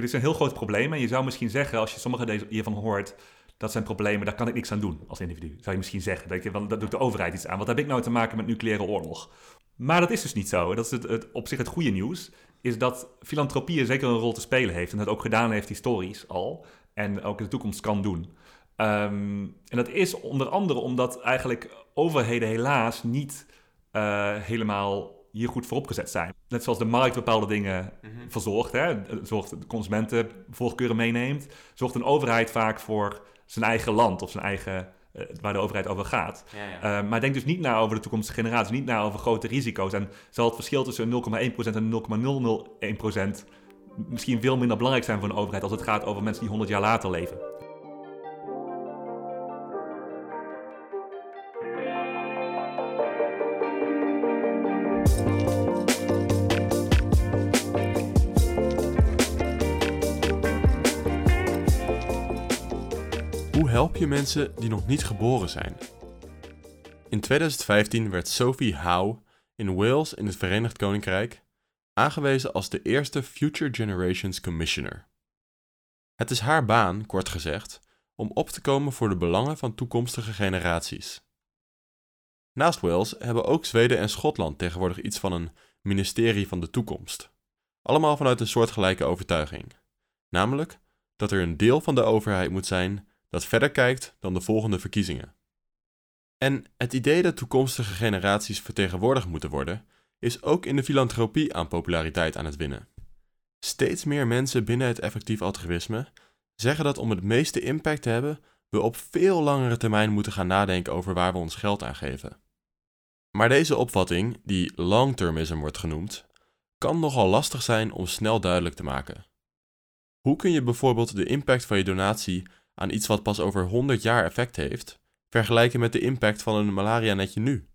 dit is een heel groot probleem. En je zou misschien zeggen, als je sommige hiervan hoort, dat zijn problemen, daar kan ik niks aan doen als individu. Zou je misschien zeggen. Dat, je, want dat doet de overheid iets aan. Wat heb ik nou te maken met nucleaire oorlog? Maar dat is dus niet zo. Dat is het, het, op zich het goede nieuws. Is dat filantropie er zeker een rol te spelen heeft. En dat ook gedaan heeft historisch al. En ook in de toekomst kan doen. Ehm, en dat is onder andere omdat eigenlijk overheden helaas niet uh, helemaal hier goed voor opgezet zijn. Net zoals de markt bepaalde dingen mm verzorgt, hè, zorgt de consumenten voorkeuren meeneemt, zorgt een overheid vaak voor zijn eigen land of zijn eigen uh, waar de overheid over gaat. Ja, ja. Uh, maar denk dus niet na over de toekomstige generaties, niet na over grote risico's. En zal het verschil tussen 0,1% en 0,001% misschien veel minder belangrijk zijn voor een overheid als het gaat over mensen die 100 jaar later leven. Help je mensen die nog niet geboren zijn? In 2015 werd Sophie Howe in Wales in het Verenigd Koninkrijk aangewezen als de eerste Future Generations Commissioner. Het is haar baan, kort gezegd, om op te komen voor de belangen van toekomstige generaties. Naast Wales hebben ook Zweden en Schotland tegenwoordig iets van een ministerie van de toekomst. Allemaal vanuit een soortgelijke overtuiging, namelijk dat er een deel van de overheid moet zijn dat verder kijkt dan de volgende verkiezingen. En het idee dat toekomstige generaties vertegenwoordigd moeten worden, is ook in de filantropie aan populariteit aan het winnen. Steeds meer mensen binnen het effectief altruïsme zeggen dat om het meeste impact te hebben, we op veel langere termijn moeten gaan nadenken over waar we ons geld aan geven. Maar deze opvatting, die long-termism wordt genoemd, kan nogal lastig zijn om snel duidelijk te maken. Hoe kun je bijvoorbeeld de impact van je donatie aan iets wat pas over 100 jaar effect heeft, vergelijken met de impact van een malaria-netje nu.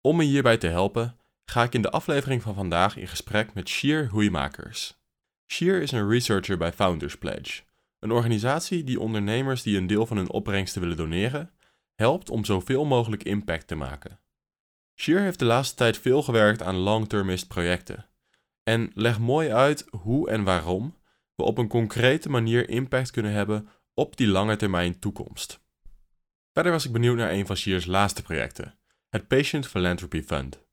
Om me hierbij te helpen, ga ik in de aflevering van vandaag in gesprek met Sheer Hoeimakers. Sheer is een researcher bij Founders Pledge, een organisatie die ondernemers die een deel van hun opbrengsten willen doneren, helpt om zoveel mogelijk impact te maken. Sheer heeft de laatste tijd veel gewerkt aan long-termist projecten en legt mooi uit hoe en waarom we op een concrete manier impact kunnen hebben op die lange termijn toekomst. Verder was ik benieuwd naar een van Shears laatste projecten, het Patient Philanthropy Fund.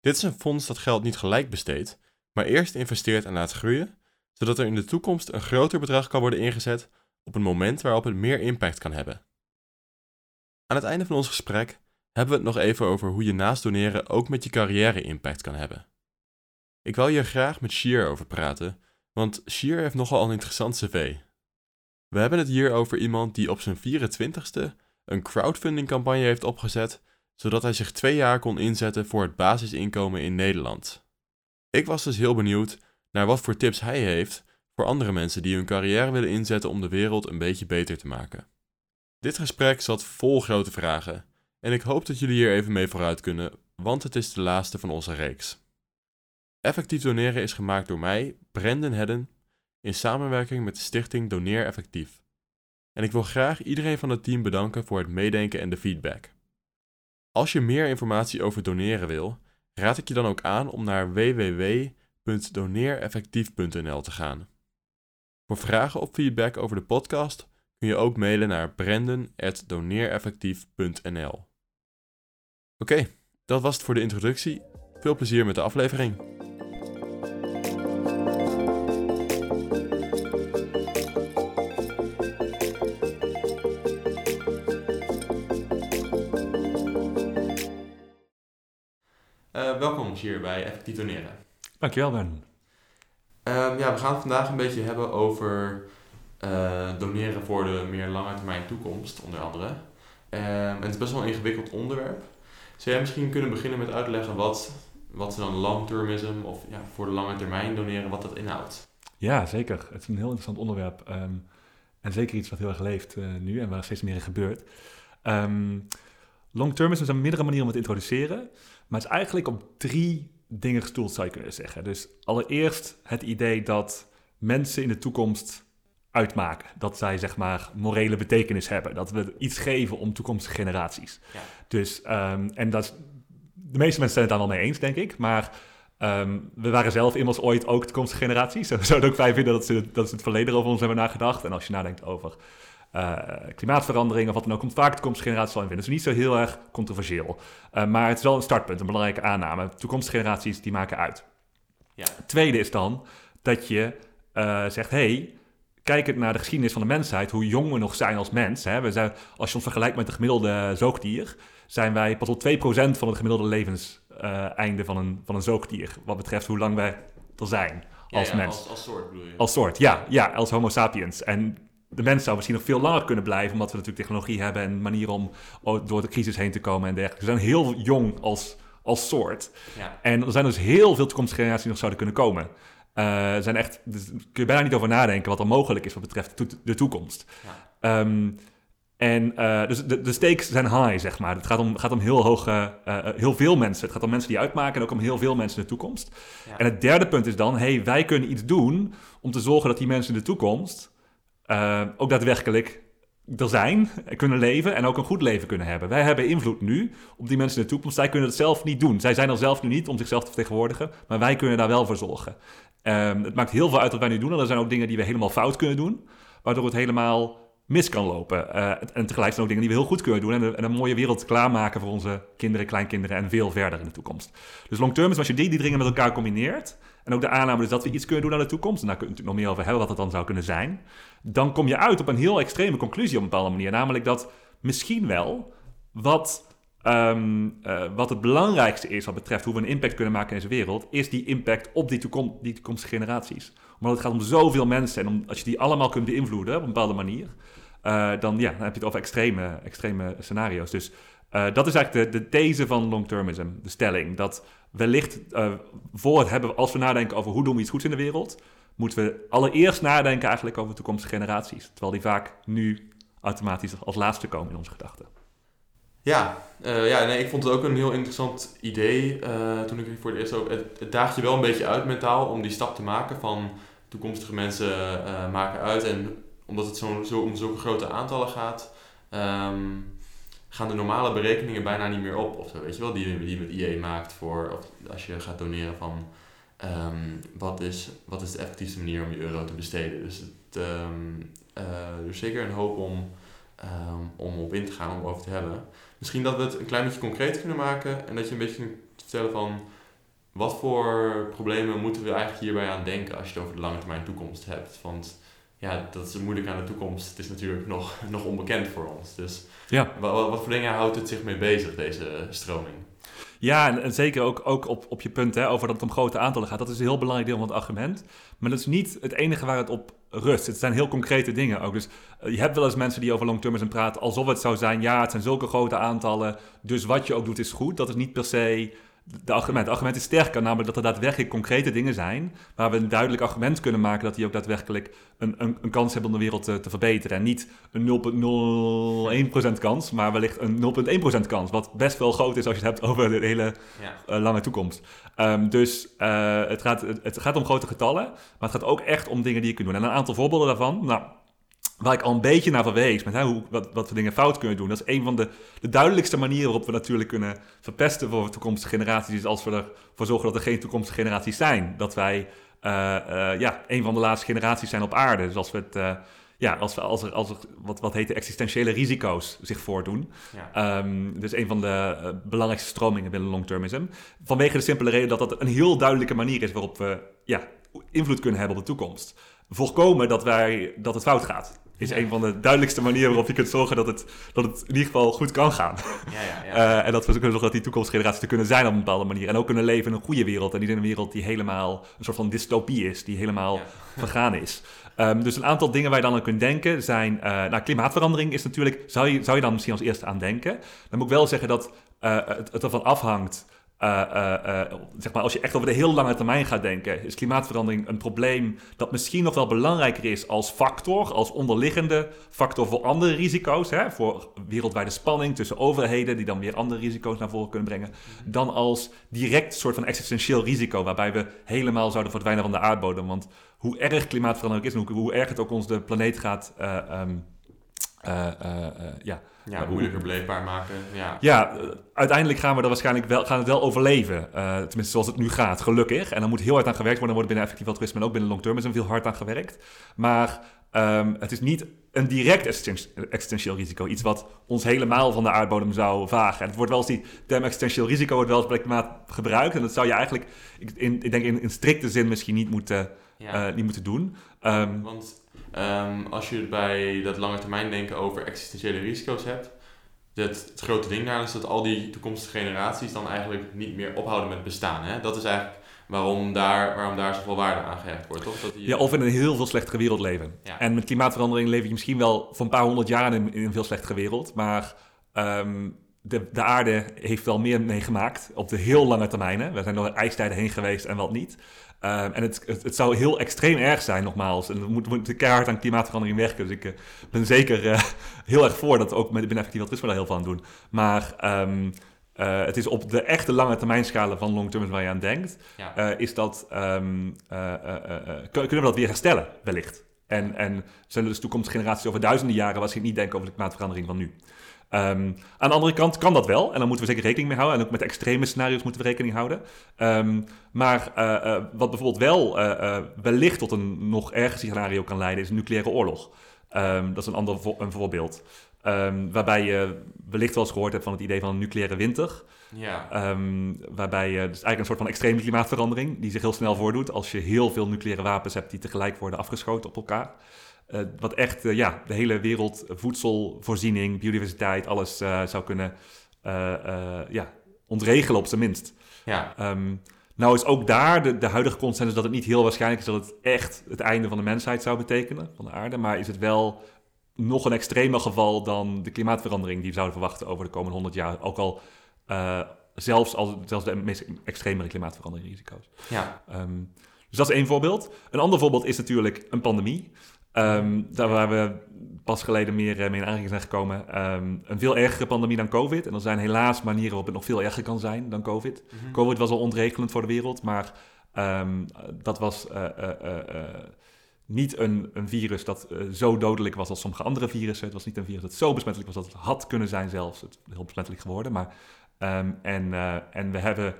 Dit is een fonds dat geld niet gelijk besteedt, maar eerst investeert en laat groeien, zodat er in de toekomst een groter bedrag kan worden ingezet op een moment waarop het meer impact kan hebben. Aan het einde van ons gesprek hebben we het nog even over hoe je naast doneren ook met je carrière impact kan hebben. Ik wil hier graag met Sheer over praten, want Sheer heeft nogal een interessant cv. We hebben het hier over iemand die op zijn 24ste een crowdfunding campagne heeft opgezet, zodat hij zich twee jaar kon inzetten voor het basisinkomen in Nederland. Ik was dus heel benieuwd naar wat voor tips hij heeft voor andere mensen die hun carrière willen inzetten om de wereld een beetje beter te maken. Dit gesprek zat vol grote vragen en ik hoop dat jullie hier even mee vooruit kunnen, want het is de laatste van onze reeks. Effectief doneren is gemaakt door mij, Brendan Hedden, in samenwerking met de stichting Doneer Effectief. En ik wil graag iedereen van het team bedanken voor het meedenken en de feedback. Als je meer informatie over doneren wil, raad ik je dan ook aan om naar www.doneereffectief.nl te gaan. Voor vragen of feedback over de podcast kun je ook mailen naar brandon.doneereffectief.nl. Oké, dat was het voor de introductie. Veel plezier met de aflevering. Welkom hier bij Effectief Doneren. Dankjewel Ben. Um, ja, we gaan het vandaag een beetje hebben over uh, doneren voor de meer lange termijn toekomst, onder andere. Um, en het is best wel een ingewikkeld onderwerp. Zou jij misschien kunnen beginnen met uitleggen wat, wat dan long-termism of ja, voor de lange termijn doneren, wat dat inhoudt? Ja, zeker. Het is een heel interessant onderwerp. Um, en zeker iets wat heel erg leeft uh, nu en waar steeds meer in gebeurt. Um, long-termism zijn meerdere manieren om het te introduceren. Maar het is eigenlijk op drie dingen gestoeld, zou je kunnen zeggen. Dus allereerst het idee dat mensen in de toekomst uitmaken. Dat zij, zeg maar, morele betekenis hebben. Dat we iets geven om toekomstige generaties. Ja. Dus, um, en dat de meeste mensen zijn het daar wel mee eens, denk ik. Maar Ehm, we waren zelf immers ooit ook toekomstige generaties. We zouden ook fijn vinden dat ze, dat ze het verleden over ons hebben nagedacht. En als je nadenkt over uh, klimaatverandering of wat dan ook, komt vaak de toekomstige generaties al in vinden. Dus niet zo heel erg controversieel. Uh, maar het is wel een startpunt, een belangrijke aanname. Toekomstige generaties die maken uit. Ja. Tweede is dan dat je uh, zegt, hey, kijkend naar de geschiedenis van de mensheid, hoe jong we nog zijn als mens. Hè, we zijn, als je ons vergelijkt met de gemiddelde zoogdier, zijn wij pas op 2% van het gemiddelde levenseinde van, een, van een zoogdier. Wat betreft hoe lang wij er zijn als ja, mens. Als, als, soort bedoel je? Als soort, ja, ja, als Homo sapiens. En de mens zou misschien nog veel langer kunnen blijven, omdat we natuurlijk technologie hebben en manieren om door de crisis heen te komen en dergelijke. We zijn heel jong als, als soort. Ja. En er zijn dus heel veel toekomstige generaties die nog zouden kunnen komen. Uh, zijn echt, dus kun je bijna niet over nadenken wat er mogelijk is wat betreft de toekomst. Ja. Um, en uh, dus de, de stakes zijn high, zeg maar. Het gaat om, gaat om heel, hoog, uh, heel veel mensen. Het gaat om mensen die uitmaken en ook om heel veel mensen in de toekomst. Ja. En het derde punt is dan, hey, wij kunnen iets doen om te zorgen dat die mensen in de toekomst ook daadwerkelijk er zijn, kunnen leven en ook een goed leven kunnen hebben. Wij hebben invloed nu op die mensen in de toekomst. Zij kunnen het zelf niet doen. Zij zijn er zelf nu niet om zichzelf te vertegenwoordigen, maar wij kunnen daar wel voor zorgen. Um, het maakt heel veel uit wat wij nu doen. En er zijn ook dingen die we helemaal fout kunnen doen, waardoor het helemaal mis kan lopen. Uh, en tegelijk zijn ook dingen die we heel goed kunnen doen en, en, een mooie wereld klaarmaken voor onze kinderen, kleinkinderen en veel verder in de toekomst. Dus long term is als je die, die dingen met elkaar combineert en ook de aanname dus dat we iets kunnen doen aan de toekomst, en daar kun je natuurlijk nog meer over hebben wat het dan zou kunnen zijn, dan kom je uit op een heel extreme conclusie op een bepaalde manier. Namelijk dat misschien wel wat Um, uh, wat het belangrijkste is wat betreft hoe we een impact kunnen maken in deze wereld, is die impact op die, toekom die toekomstige generaties. Omdat het gaat om zoveel mensen en om, als je die allemaal kunt beïnvloeden op een bepaalde manier, uh, dan, ja, dan heb je het over extreme, extreme scenario's. Dus uh, dat is eigenlijk de, de these van long-termism, de stelling. Dat wellicht voor het hebben, als we nadenken over hoe doen we iets goeds in de wereld, moeten we allereerst nadenken eigenlijk over toekomstige generaties. Terwijl die vaak nu automatisch als laatste komen in onze gedachten. Ja, uh, ja nee, ik vond het ook een heel interessant idee uh, toen ik voor het eerst. Het, daagt je wel een beetje uit mentaal om die stap te maken van toekomstige mensen uh, maken uit. En omdat het zo, zo om zulke grote aantallen gaat, um, gaan de normale berekeningen bijna niet meer op. Of zo, weet je wel, die, die met IE maakt voor of als je gaat doneren van... Um, wat, is, wat is de effectiefste manier om je euro te besteden? Dus het, um, er is zeker een hoop om, om op in te gaan, om over te hebben. Misschien dat we het een klein beetje concreet kunnen maken en dat je een beetje kunt vertellen van wat voor problemen moeten we eigenlijk hierbij aan denken als je het over de lange termijn toekomst hebt. Want ja, dat is moeilijk aan de toekomst. Het is natuurlijk nog, nog onbekend voor ons. Dus ja. wat, wat voor dingen houdt het zich mee bezig, deze stroming? Ja, en, zeker ook, ook op, op je punt hè, over dat het om grote aantallen gaat. Dat is een heel belangrijk deel van het argument. Maar dat is niet het enige waar het op rust. Het zijn heel concrete dingen ook. Dus eh, je hebt wel eens mensen die over long-termism praten alsof het zou zijn... ja, het zijn zulke grote aantallen, dus wat je ook doet is goed. Dat is niet per se de argument. Het argument is sterker, namelijk dat er daadwerkelijk concrete dingen zijn waar we een duidelijk argument kunnen maken dat die ook daadwerkelijk een, een, een kans hebben om de wereld te, te verbeteren. En niet een 0,01% kans, maar wellicht een 0,1% kans. Wat best wel groot is als je het hebt over de hele ja. uh, lange toekomst. Um, dus uh, het, gaat, het gaat om grote getallen, maar het gaat ook echt om dingen die je kunt doen. En een aantal voorbeelden daarvan. Nou, waar ik al een beetje naar verwees, met hè, hoe, wat, wat we dingen fout kunnen doen. Dat is een van de, de duidelijkste manieren waarop we natuurlijk kunnen verpesten voor toekomstige generaties, is als we ervoor zorgen dat er geen toekomstige generaties zijn. Dat wij uh, uh, ja, een van de laatste generaties zijn op aarde. Dus als we het... Uh, ja, als, we, als er, als er wat, wat heet de existentiële risico's zich voordoen. Ja. Um, dus een van de belangrijkste stromingen binnen long-termism. Vanwege de simpele reden dat dat een heel duidelijke manier is waarop we ja, invloed kunnen hebben op de toekomst. Voorkomen dat, wij, dat het fout gaat is een van de duidelijkste manieren waarop je kunt zorgen dat het, dat het in ieder geval goed kan gaan. Ja, ja, ja. Uh, en dat we kunnen zorgen dat die toekomstgeneraties er kunnen zijn op een bepaalde manier. En ook kunnen leven in een goede wereld en niet in een wereld die helemaal een soort van dystopie is, die helemaal vergaan is. Um, dus een aantal dingen waar je dan aan kunt denken zijn... Uh, nou, klimaatverandering is natuurlijk... Zou je, zou je dan misschien als eerste aan denken? Dan moet ik wel zeggen dat uh, het, het ervan afhangt zeg maar, als je echt over de heel lange termijn gaat denken, is klimaatverandering een probleem dat misschien nog wel belangrijker is als factor, als onderliggende factor voor andere risico's, hè, voor wereldwijde spanning tussen overheden die dan weer andere risico's naar voren kunnen brengen, dan als direct soort van existentieel risico waarbij we helemaal zouden verdwijnen van de aardbodem. Want hoe erg klimaatverandering is en hoe, erg het ook ons de planeet gaat um, eh, eh, eh, ja, Ja, moeilijker beleefbaar maken. Ja. ja, uiteindelijk gaan we er waarschijnlijk wel, gaan het wel overleven. Tenminste, zoals het nu gaat, gelukkig. En dan moet heel hard aan gewerkt worden. Er wordt binnen effectief altruïsme en ook binnen long termism veel hard aan gewerkt. Maar ehm, het is niet een direct existen- existentieel risico. Iets wat ons helemaal van de aardbodem zou vagen. En het wordt wel eens die term existentieel risico wordt wel eens bij klimaat gebruikt. En dat zou je eigenlijk, ik, in, ik denk in, in strikte zin misschien niet moeten, Ja. niet moeten doen. Ehm, Want ehm, als je het bij dat lange termijn denken over existentiële risico's hebt, het, het grote ding daar is dat al die toekomstige generaties dan eigenlijk niet meer ophouden met bestaan. Hè? Dat is eigenlijk waarom daar, waarom daar zoveel waarde aan gehecht wordt, toch? Dat die, Ja, of in een heel veel slechtere wereld leven. Ja. En met klimaatverandering leef je misschien wel voor een paar honderd jaar in, in een veel slechtere wereld. Maar ehm, de, de aarde heeft wel meer meegemaakt op de heel lange termijnen. We zijn door ijstijden heen geweest en wat niet. Ehm, en het, het, het zou heel extreem erg zijn, nogmaals. En we moeten, we moeten keihard aan klimaatverandering werken. Dus ik eh, ben zeker eh, heel erg voor dat we ook met effectief altruïsme daar heel veel aan doen. Maar ehm, eh, het is op de echte lange termijnschalen van long term waar je aan denkt ja. is dat, ehm, eh, eh, eh, eh, kun- kunnen we dat weer herstellen, wellicht. En, en zullen dus toekomstige generaties over duizenden jaren waarschijnlijk niet denken over de klimaatverandering van nu. Ehm, aan de andere kant kan dat wel, en daar moeten we zeker rekening mee houden. En ook met extreme scenario's moeten we rekening houden. Ehm, maar eh, eh, wat bijvoorbeeld wel eh, wellicht tot een nog erger scenario kan leiden, is een nucleaire oorlog. Ehm, dat is een ander vo- een voorbeeld. Waarbij je wellicht wel eens gehoord hebt van het idee van een nucleaire winter. ja. Waarbij je dus eigenlijk een soort van extreme klimaatverandering die zich heel snel voordoet als je heel veel nucleaire wapens hebt die tegelijk worden afgeschoten op elkaar. Eh, wat echt eh, ja, de hele wereld, eh, voedselvoorziening, biodiversiteit, alles zou kunnen ja, ontregelen op zijn minst. ja. Ehm, nou is ook daar de, de huidige consensus dat het niet heel waarschijnlijk is dat het echt het einde van de mensheid zou betekenen, van de aarde. Maar is het wel nog een extremer geval dan de klimaatverandering die we zouden verwachten over de komende 100 jaar. Ook al zelfs, als, zelfs de meest extremere klimaatveranderingrisico's. ja. Ehm, dus dat is één voorbeeld. Een ander voorbeeld is natuurlijk een pandemie. Ehm, daar waar we pas geleden meer eh, mee in aanraking zijn gekomen. Ehm, een veel ergere pandemie dan COVID. En er zijn helaas manieren waarop het nog veel erger kan zijn dan COVID. Mhm. COVID was al ontregelend voor de wereld, maar ehm, dat was eh, eh, niet een, een virus dat zo dodelijk was als sommige andere virussen. Het was niet een virus dat zo besmettelijk was dat het had kunnen zijn zelfs. Het is heel besmettelijk geworden. Maar, en, en we hebben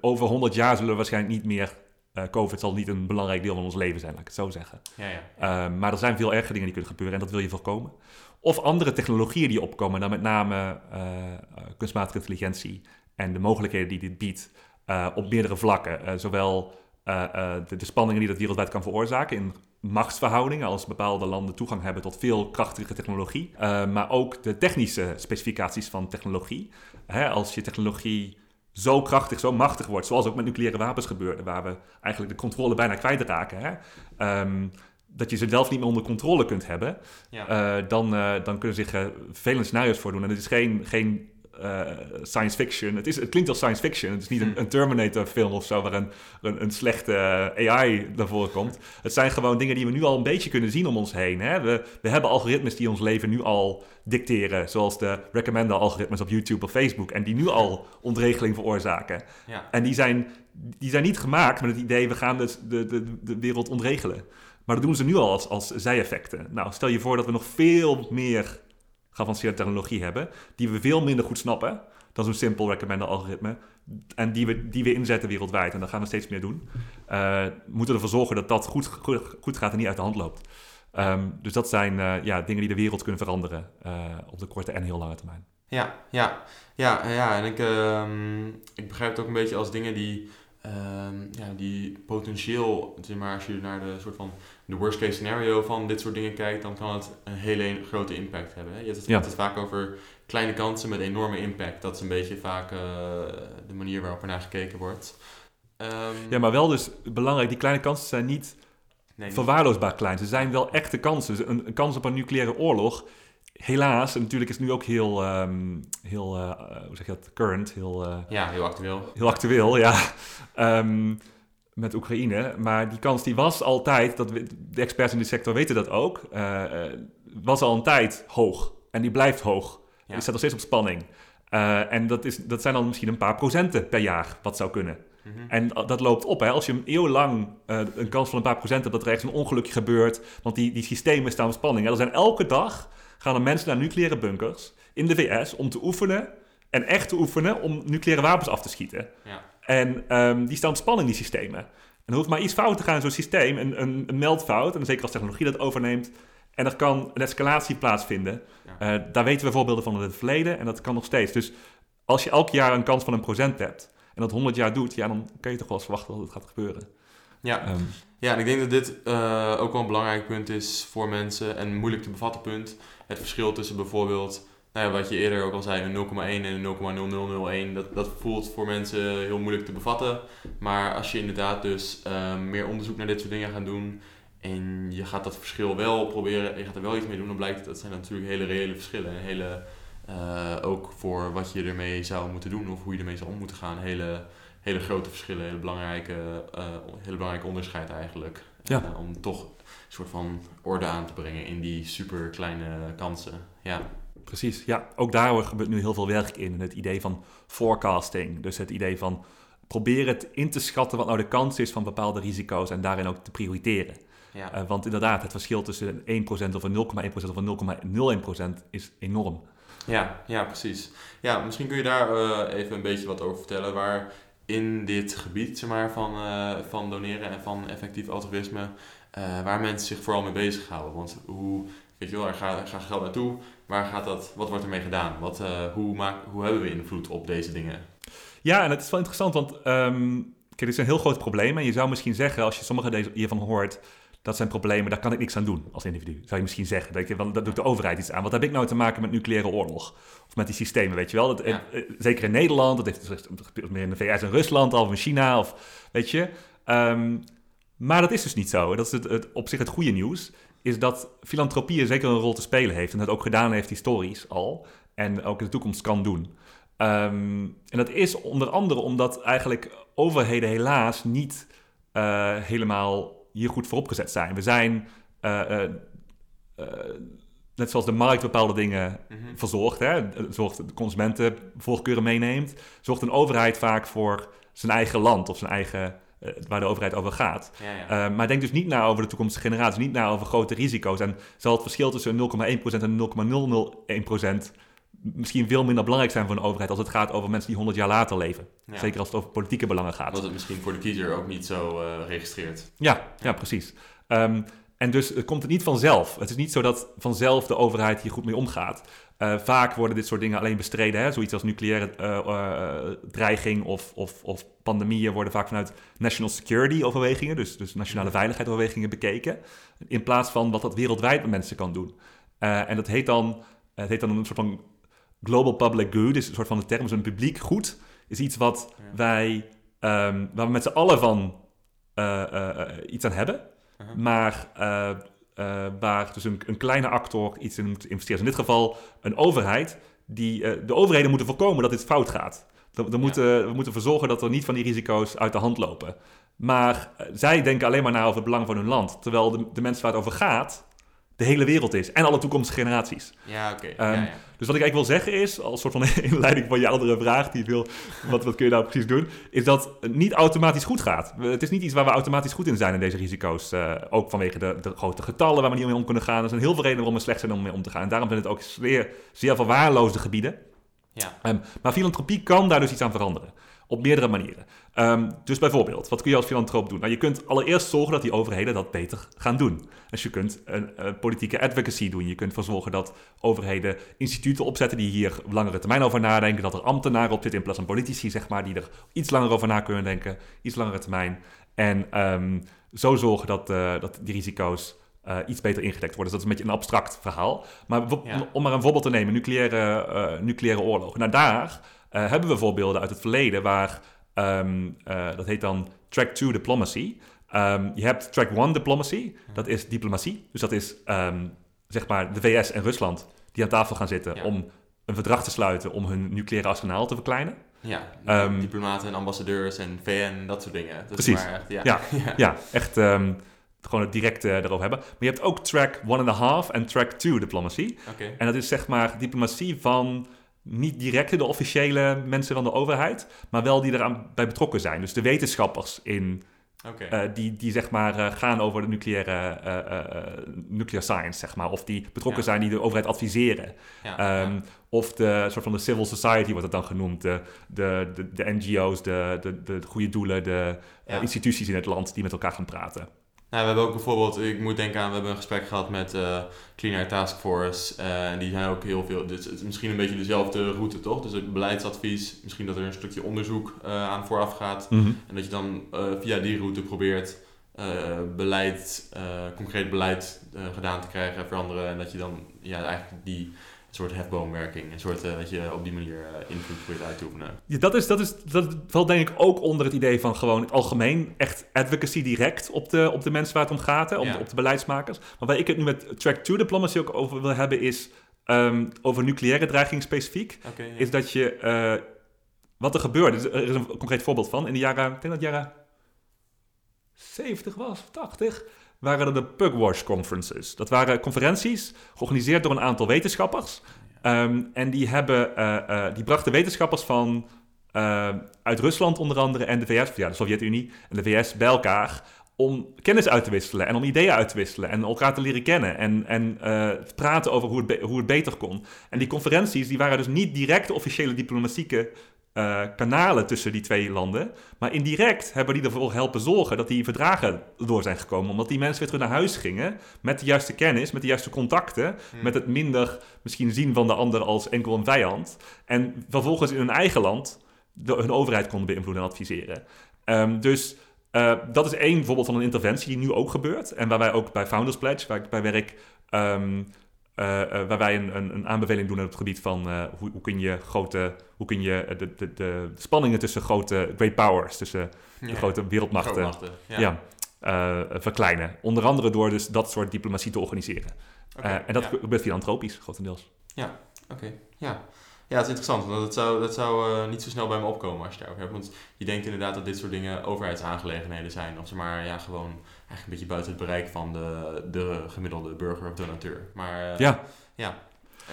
over 100 jaar zullen we waarschijnlijk niet meer... eh, COVID zal niet een belangrijk deel van ons leven zijn, laat ik het zo zeggen. ja, ja. Ehm, maar er zijn veel erger dingen die kunnen gebeuren en dat wil je voorkomen. Of andere technologieën die opkomen, dan met name eh, eh, kunstmatige intelligentie en de mogelijkheden die dit biedt eh, op meerdere vlakken. Eh, zowel eh, eh, de, de spanningen die dat wereldwijd kan veroorzaken in machtsverhoudingen, als bepaalde landen toegang hebben tot veel krachtige technologie, eh, maar ook de technische specificaties van technologie. Hè, als je technologie zo krachtig, zo machtig wordt, zoals ook met nucleaire wapens gebeurde, waar we eigenlijk de controle bijna kwijtraken. Hè? Ehm, dat je ze zelf niet meer onder controle kunt hebben, ja. eh, dan, eh, dan kunnen zich eh, vervelende scenario's voordoen. En het is geen, geen eh, science fiction. Het, is, het klinkt als science fiction. Het is niet een, Hm. een Terminator-film of zo waar een, een, een slechte eh, AI naar voren komt. Het zijn gewoon dingen die we nu al een beetje kunnen zien om ons heen. Hè? We, we hebben algoritmes die ons leven nu al dicteren, zoals de recommender-algoritmes op YouTube of Facebook, en die nu al ontregeling veroorzaken. ja. En die zijn, die zijn niet gemaakt met het idee, we gaan dus de, de, de wereld ontregelen. Maar dat doen ze nu al als, als zijeffecten. Nou, stel je voor dat we nog veel meer geavanceerde technologie hebben, die we veel minder goed snappen dan zo'n simpel recommender-algoritme, en die we, die we inzetten wereldwijd. En dat gaan we steeds meer doen. We moeten ervoor zorgen dat dat goed, goed, goed gaat en niet uit de hand loopt. Ehm, dus dat zijn eh, ja, dingen die de wereld kunnen veranderen eh, op de korte en heel lange termijn. Ja, ja, ja, ja. En ik, ehm, ik begrijp het ook een beetje als dingen die, ehm, ja, die potentieel, zeg maar, als je naar de soort van de worst case scenario van dit soort dingen kijkt, dan kan het een hele grote impact hebben. Hè? Je hebt het, Ja. het vaak over kleine kansen met enorme impact. Dat is een beetje vaak eh, de manier waarop er naar gekeken wordt. Ehm, Ja, maar wel dus belangrijk, die kleine kansen zijn niet nee, verwaarloosbaar klein. Ze zijn wel echte kansen. Dus Een, een kans op een nucleaire oorlog, helaas, en natuurlijk is het nu ook heel, ehm, heel eh, eh, hoe zeg je dat, current, heel, eh, Ja, heel actueel. heel actueel, ja, Ehm, met Oekraïne. Maar die kans die was altijd, dat we, de experts in de sector weten dat ook, was al een tijd hoog. En die blijft hoog. Ja. Die staat nog steeds op spanning. En dat, is, dat zijn dan misschien een paar procenten per jaar wat zou kunnen. Mhm. En dat loopt op. Hè. Als je een eeuw lang eh, een kans van een paar procent hebt dat er ergens een ongelukje gebeurt, want die, die systemen staan op spanning. Hè. Er zijn elke dag gaan er mensen naar nucleaire bunkers in de VS om te oefenen en echt te oefenen om nucleaire wapens af te schieten. Ja. En ehm, die staan op spanning, die systemen. En er hoeft maar iets fout te gaan in zo'n systeem, een, een, een meldfout, en zeker als technologie dat overneemt. En er kan een escalatie plaatsvinden. Ja. Eh, daar weten we voorbeelden van in het verleden en dat kan nog steeds. Dus als je elk jaar een kans van een procent hebt en dat 100 jaar doet, ja, dan kun je toch wel eens verwachten dat het gaat gebeuren. Ja. Ehm, Ja, en ik denk dat dit eh, ook wel een belangrijk punt is voor mensen en een moeilijk te bevatten punt. Het verschil tussen bijvoorbeeld, nou ja, wat je eerder ook al zei, een 0,1 en een 0,0001. Dat, dat voelt voor mensen heel moeilijk te bevatten. Maar als je inderdaad dus eh, meer onderzoek naar dit soort dingen gaat doen en je gaat dat verschil wel proberen, je gaat er wel iets mee doen, dan blijkt dat dat zijn natuurlijk hele reële verschillen. En hele, eh, ook voor wat je ermee zou moeten doen of hoe je ermee zou om moeten gaan, hele hele grote verschillen, hele belangrijke, eh, hele belangrijke onderscheid eigenlijk. Ja. Eh, om toch soort van orde aan te brengen in die super kleine kansen. Ja, Precies, ja. Ook daar gebeurt nu heel veel werk in. Het idee van forecasting. Dus het idee van proberen het in te schatten wat nou de kans is van bepaalde risico's en daarin ook te prioriteren. ja. Eh, want inderdaad, het verschil tussen 1% of een 0,1% of een 0,01% is enorm. ja, ja, precies. Ja, misschien kun je daar eh, even een beetje wat over vertellen. Waar in dit gebied zeg maar, van, eh, van doneren en van effectief altruïsme, eh, waar mensen zich vooral mee bezighouden. Want hoe, weet je wel, er gaat, gaat geld naartoe. Waar gaat dat, wat wordt ermee gedaan? Wat, eh, hoe, maak, hoe hebben we invloed op deze dingen? Ja, en het is wel interessant, want ehm, kijk, dit is een heel groot probleem. En je zou misschien zeggen, als je sommige deze, hiervan hoort, dat zijn problemen, daar kan ik niks aan doen als individu. Zou je misschien zeggen, dat, je, want dat doet de overheid iets aan. Wat heb ik nou te maken met nucleaire oorlog? Of met die systemen, weet je wel? Dat, Ja. eh, zeker in Nederland, dat heeft meer in de VS en Rusland, of in China, of weet je. Ehm, maar dat is dus niet zo. Dat is het, het, op zich het goede nieuws, is dat filantropie er zeker een rol te spelen heeft. En dat ook gedaan heeft historisch al. En ook in de toekomst kan doen. Ehm, en dat is onder andere omdat eigenlijk overheden helaas niet eh, helemaal hier goed voor opgezet zijn. We zijn, eh, eh, net zoals de markt bepaalde dingen Mhm. verzorgt, hè, zorgt de consumenten voorkeuren meeneemt, zorgt een overheid vaak voor zijn eigen land of zijn eigen, eh, waar de overheid over gaat. Ja, ja. Eh, maar denk dus niet na over de toekomstige generaties, niet na over grote risico's. En zal het verschil tussen 0,1% en 0,001% misschien veel minder belangrijk zijn voor een overheid als het gaat over mensen die 100 jaar later leven. Ja. Zeker als het over politieke belangen gaat. Wat het misschien voor de kiezer ook niet zo eh, registreert. Ja, ja precies. Ehm, en dus het komt het niet vanzelf. Het is niet zo dat vanzelf de overheid hier goed mee omgaat. Eh, vaak worden dit soort dingen alleen bestreden. Hè? Zoiets als nucleaire eh, eh, dreiging of, of, of pandemieën worden vaak vanuit national security overwegingen, dus, dus nationale veiligheid overwegingen bekeken. In plaats van wat dat wereldwijd met mensen kan doen. En dat heet dan, het heet dan een soort van global public good, is een soort van de term, is een publiek goed. Is iets wat wij, ehm, waar we met z'n allen van iets aan hebben. Uh-huh. Maar eh, eh, waar dus een, een kleine actor iets in moet investeren. Dus in dit geval een overheid. Die, eh, de overheden moeten voorkomen dat dit fout gaat. Ja. moeten, we moeten ervoor zorgen dat er niet van die risico's uit de hand lopen. Maar zij denken alleen maar na over het belang van hun land. Terwijl de, de mensen waar het over gaat, de hele wereld is. En alle toekomstige generaties. Ja, oké. Ehm, ja, ja. Dus wat ik eigenlijk wil zeggen is, als soort van inleiding van je andere vraag, die wil, wat, wat kun je nou precies doen, is dat het niet automatisch goed gaat. Het is niet iets waar we automatisch goed in zijn in deze risico's. eh, ook vanwege de, de grote getallen waar we niet mee om kunnen gaan. Er zijn heel veel redenen waarom we slecht zijn om mee om te gaan. En daarom zijn het ook zeer, zeer verwaarloosde gebieden. ja. Ehm, maar filantropie kan daar dus iets aan veranderen. Op meerdere manieren. Ehm, dus bijvoorbeeld, wat kun je als filantroop doen? Nou, je kunt allereerst zorgen dat die overheden dat beter gaan doen. Dus je kunt een, politieke advocacy doen. Je kunt ervoor zorgen dat overheden instituten opzetten die hier langere termijn over nadenken. Dat er ambtenaren op zitten in plaats van politici, zeg maar, die er iets langer over na kunnen denken. Iets langere termijn. En ehm, zo zorgen dat, eh, dat die risico's eh, iets beter ingedekt worden. Dus dat is een beetje een abstract verhaal. Maar Ja. om maar een voorbeeld te nemen, nucleaire, eh, nucleaire oorlogen. Nou, daar hebben we voorbeelden uit het verleden waar, ehm, eh, dat heet dan track 2 diplomacy. Ehm, je hebt track 1 diplomacy, dat is diplomatie. Dus dat is ehm, zeg maar de VS en Rusland die aan tafel gaan zitten Ja. om een verdrag te sluiten om hun nucleaire arsenaal te verkleinen. Ja, diplomaten en ambassadeurs en VN, dat soort dingen. Dat Precies. Is maar echt, ja. Ja. ja. Ja, echt gewoon het direct eh, erover hebben. Maar je hebt ook track 1,5 en track 2 diplomacy. Oké. En dat is zeg maar diplomatie van niet direct de officiële mensen van de overheid, maar wel die eraan bij betrokken zijn. Dus de wetenschappers in. Eh, die, die zeg maar eh, gaan over de nucleaire eh, nuclear science, zeg maar. Of die betrokken Ja. zijn, die de overheid adviseren. ja, Ehm, ja. Of de soort van de civil society wordt het dan genoemd. De, de, de, de NGO's, de, de, de goede doelen, de instituties in het land die met elkaar gaan praten. Nou, we hebben ook bijvoorbeeld, ik moet denken aan, we hebben een gesprek gehad met eh Clean Air Task Force. eh, en die zijn ook heel veel, dus het is misschien een beetje dezelfde route toch? Dus het beleidsadvies, misschien dat er een stukje onderzoek eh, aan vooraf gaat. En dat je dan via die route probeert beleid, concreet beleid gedaan te krijgen, veranderen. En dat je dan ja, eigenlijk die soort hefboomwerking, een soort, eh, dat je op die manier eh, invloed probeert uit te oefenen. Ja, dat, is, dat, is, dat valt denk ik ook onder het idee van gewoon het algemeen echt advocacy direct op de, op de mensen waar het om gaat, hè, op, Ja. de, op de beleidsmakers. Maar waar ik het nu met Track 2 Diplomacy ook over wil hebben is ehm, over nucleaire dreiging specifiek. Ja. Is dat je, eh, wat er gebeurde, dus er is een concreet voorbeeld van, in de jaren, ik denk dat het jaren 70 was, 80, waren er de Pugwash Conferences. Dat waren conferenties georganiseerd door een aantal wetenschappers. Ehm, en die, hebben, eh, eh, die brachten wetenschappers van eh, uit Rusland onder andere en de VS, ja, de Sovjet-Unie en de VS bij elkaar om kennis uit te wisselen en om ideeën uit te wisselen en elkaar te leren kennen en, en te praten over hoe het, hoe het beter kon. En die conferenties die waren dus niet direct officiële diplomatieke eh, kanalen tussen die twee landen, maar indirect hebben die ervoor helpen zorgen dat die verdragen door zijn gekomen, omdat die mensen weer terug naar huis gingen met de juiste kennis, met de juiste contacten, Hmm. met het minder misschien zien van de ander als enkel een vijand. En vervolgens in hun eigen land de, hun overheid konden beïnvloeden en adviseren. Ehm, dus eh, dat is één voorbeeld van een interventie die nu ook gebeurt. En waar wij ook bij Founders Pledge, waar ik bij werk, waar wij een, een, een aanbeveling doen op het gebied van eh, hoe, hoe kun je grote, hoe kun je eh, de, de, de spanningen tussen grote great powers, tussen de Ja. grote wereldmachten, ja. ja. eh, verkleinen. Onder andere door dus dat soort diplomatie te organiseren. Eh, en dat ja. gebeurt filantropisch, grotendeels. Oké, ja. Ja, het is interessant, want dat zou, dat zou eh, niet zo snel bij me opkomen als je daarover hebt. Want je denkt inderdaad dat dit soort dingen overheidsaangelegenheden zijn. Of ze maar ja, gewoon eigenlijk een beetje buiten het bereik van de, de gemiddelde burger of donateur. Maar eh, Ja. ja.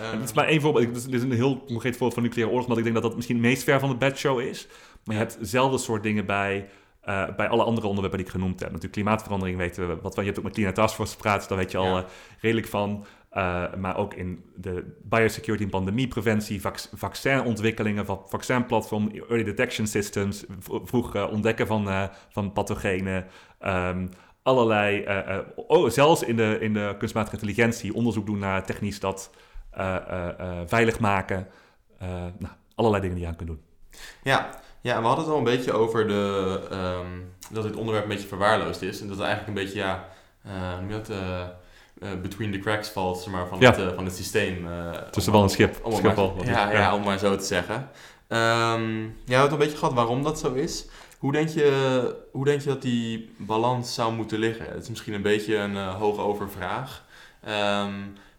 Ehm, dit is maar één voorbeeld. Dit is, een heel concreet voorbeeld van nucleaire oorlog, omdat ik denk dat dat misschien het meest ver van de bedshow is. Maar je hebt hetzelfde soort dingen bij, eh, bij alle andere onderwerpen die ik genoemd heb. Natuurlijk klimaatverandering weten we, wat, je hebt ook met Clean Air Task Force gepraat, dus daar weet je al Ja. redelijk van. Eh, maar ook in de biosecurity en pandemiepreventie, vac vaccinontwikkelingen, va- vaccinplatform, early detection systems, vroeg eh, ontdekken van, eh, van pathogenen. ehm, allerlei, oh, zelfs in de, in de kunstmatige intelligentie, onderzoek doen naar technisch dat veilig maken. Nou, allerlei dingen die je aan kunt doen. Ja, ja, we hadden het al een beetje over de, ehm, dat dit onderwerp een beetje verwaarloosd is. En dat het eigenlijk een beetje, ja, dat, eh, between the cracks valt, zeg maar, van, Ja. het, eh, van het systeem. eh, Tussen om- wal en schip. Om Schiphol, maar, ja, ja. ja. om maar zo te zeggen. Ja, we hebben het een beetje gehad waarom dat zo is. Hoe denk, je, hoe denk je dat die balans zou moeten liggen? Het is misschien een beetje een hoge overvraag. Ehm,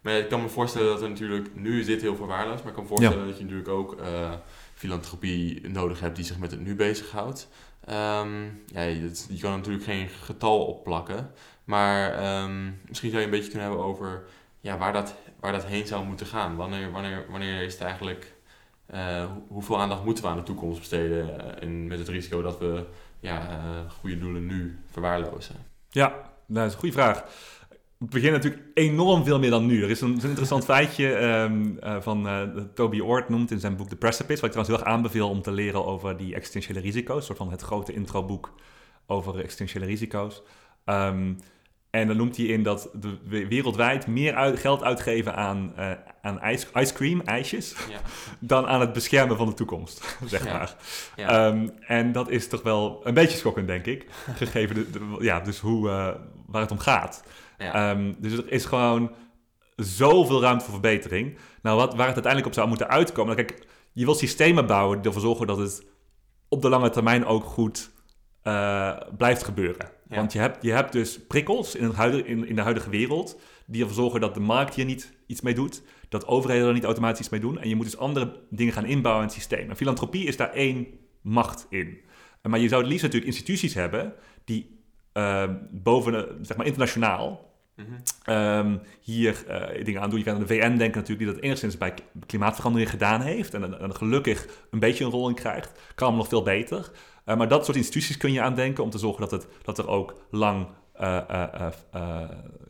maar ik kan me voorstellen dat er natuurlijk... Nu is dit heel verwaarloosd, maar ik kan me voorstellen dat je natuurlijk ook uh, filantropie nodig hebt die zich met het nu bezighoudt. Um, ja, je, je kan natuurlijk geen getal opplakken. Maar um, misschien zou je een beetje kunnen hebben over ja, waar, dat, waar dat heen zou moeten gaan. Wanneer, wanneer, wanneer is het eigenlijk... Uh, hoeveel aandacht moeten we aan de toekomst besteden? Uh, en met het risico dat we ja, goede doelen nu verwaarlozen. Ja, nou, dat is een goede vraag. We beginnen natuurlijk enorm veel meer dan nu. Er is een, een interessant feitje um, uh, van uh, Toby Ord noemt in zijn boek The Precipice, wat ik trouwens heel erg aanbeveel om te leren over die existentiële risico's, soort van het grote introboek over existentiële risico's. Um, en dan noemt hij in dat we wereldwijd meer uit, geld uitgeven aan, uh, aan ice, ice cream, ijsjes, ja. dan aan het beschermen van de toekomst, zeg ja. maar. Ja. Um, en dat is toch wel een beetje schokkend, denk ik, gegeven de, de, ja, dus hoe, waar het om gaat. Ja. Um, dus er is gewoon zoveel ruimte voor verbetering. Nou, wat, waar het uiteindelijk op zou moeten uitkomen... Kijk, je wil systemen bouwen die ervoor zorgen dat het op de lange termijn ook goed uh, blijft gebeuren. Ja. Want je hebt, je hebt dus prikkels in, het huidige, in, in de huidige wereld... die ervoor zorgen dat de markt hier niet iets mee doet... dat overheden er niet automatisch iets mee doen... en je moet dus andere dingen gaan inbouwen in het systeem. En filantropie is daar één macht in. Maar je zou het liefst natuurlijk instituties hebben... die boven, zeg maar internationaal... -hmm. Um, hier uh, dingen aan doen. Je kan aan de VN denken natuurlijk, die dat enigszins bij klimaatverandering gedaan heeft. En, en, en gelukkig een beetje een rol in krijgt. Kan nog veel beter. maar dat soort instituties kun je aan denken om te zorgen dat, het, dat er ook lang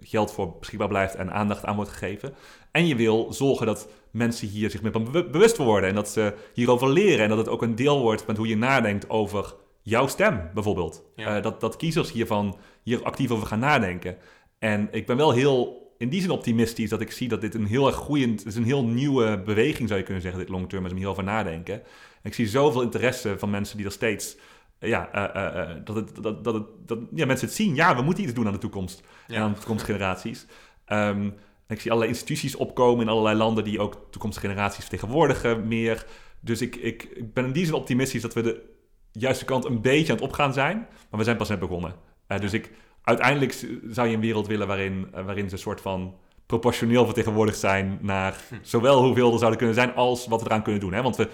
geld voor beschikbaar blijft en aandacht aan wordt gegeven. En je wil zorgen dat mensen hier zich meer bewust worden en dat ze hierover leren en dat het ook een deel wordt met hoe je nadenkt over jouw stem bijvoorbeeld. dat, dat kiezers hiervan hier actief over gaan nadenken. En ik ben wel heel in die zin optimistisch dat ik zie dat dit een heel erg groeiend, is een heel nieuwe beweging zou je kunnen zeggen, dit long term, om hierover nadenken. En ik zie zoveel interesse van mensen die er steeds, ja, uh, uh, dat, het, dat, dat, het, dat ja, mensen het zien. Ja, we moeten iets doen aan de toekomst en aan de toekomstgeneraties. Um, ik zie allerlei instituties opkomen in allerlei landen die ook toekomstgeneraties vertegenwoordigen meer. Dus ik, ik, ik ben in die zin optimistisch dat we de juiste kant een beetje aan het opgaan zijn. Maar we zijn pas net begonnen. Uh, dus ik, uiteindelijk zou je een wereld willen waarin, uh, waarin ze een soort van proportioneel vertegenwoordigd zijn naar hm. zowel hoeveel er zouden kunnen zijn als wat we eraan kunnen doen. Hè? Want we,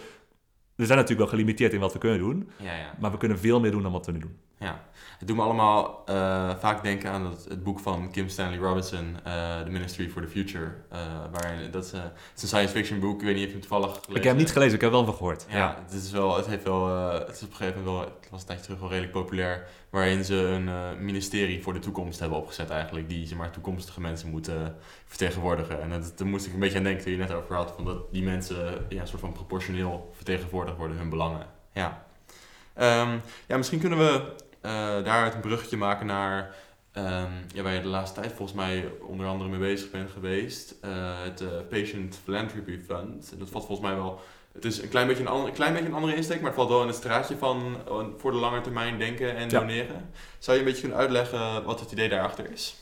we zijn natuurlijk wel gelimiteerd in wat we kunnen doen, ja, ja. maar we kunnen veel meer doen dan wat we nu doen. Ja, het doet me allemaal uh, vaak denken aan het, het, boek van Kim Stanley Robinson, uh, The Ministry for the Future. Uh, waarin, dat is, het is een science fiction boek, ik weet niet of je het toevallig gelezen Ik heb hem niet gelezen, ik heb wel van gehoord. Ja, Het, is wel, het, heeft wel, het is op een gegeven moment wel, het was een tijdje terug wel redelijk populair, waarin ze een ministerie voor de toekomst hebben opgezet eigenlijk, die zeg maar, toekomstige mensen moeten vertegenwoordigen. En dat, daar moest ik een beetje aan denken toen je net over had, van dat die mensen ja, een soort van proportioneel vertegenwoordigd worden, hun belangen. Ja. Um, ja, misschien kunnen we daaruit een bruggetje maken naar um, ja, waar je de laatste tijd volgens mij onder andere mee bezig bent geweest. Uh, het uh, Patient Philanthropy Fund. En dat valt volgens mij wel. Het is een klein beetje een, ander, een klein beetje een andere insteek, maar het valt wel in het straatje van voor de lange termijn denken en doneren. Zou je een beetje kunnen uitleggen wat het idee daarachter is?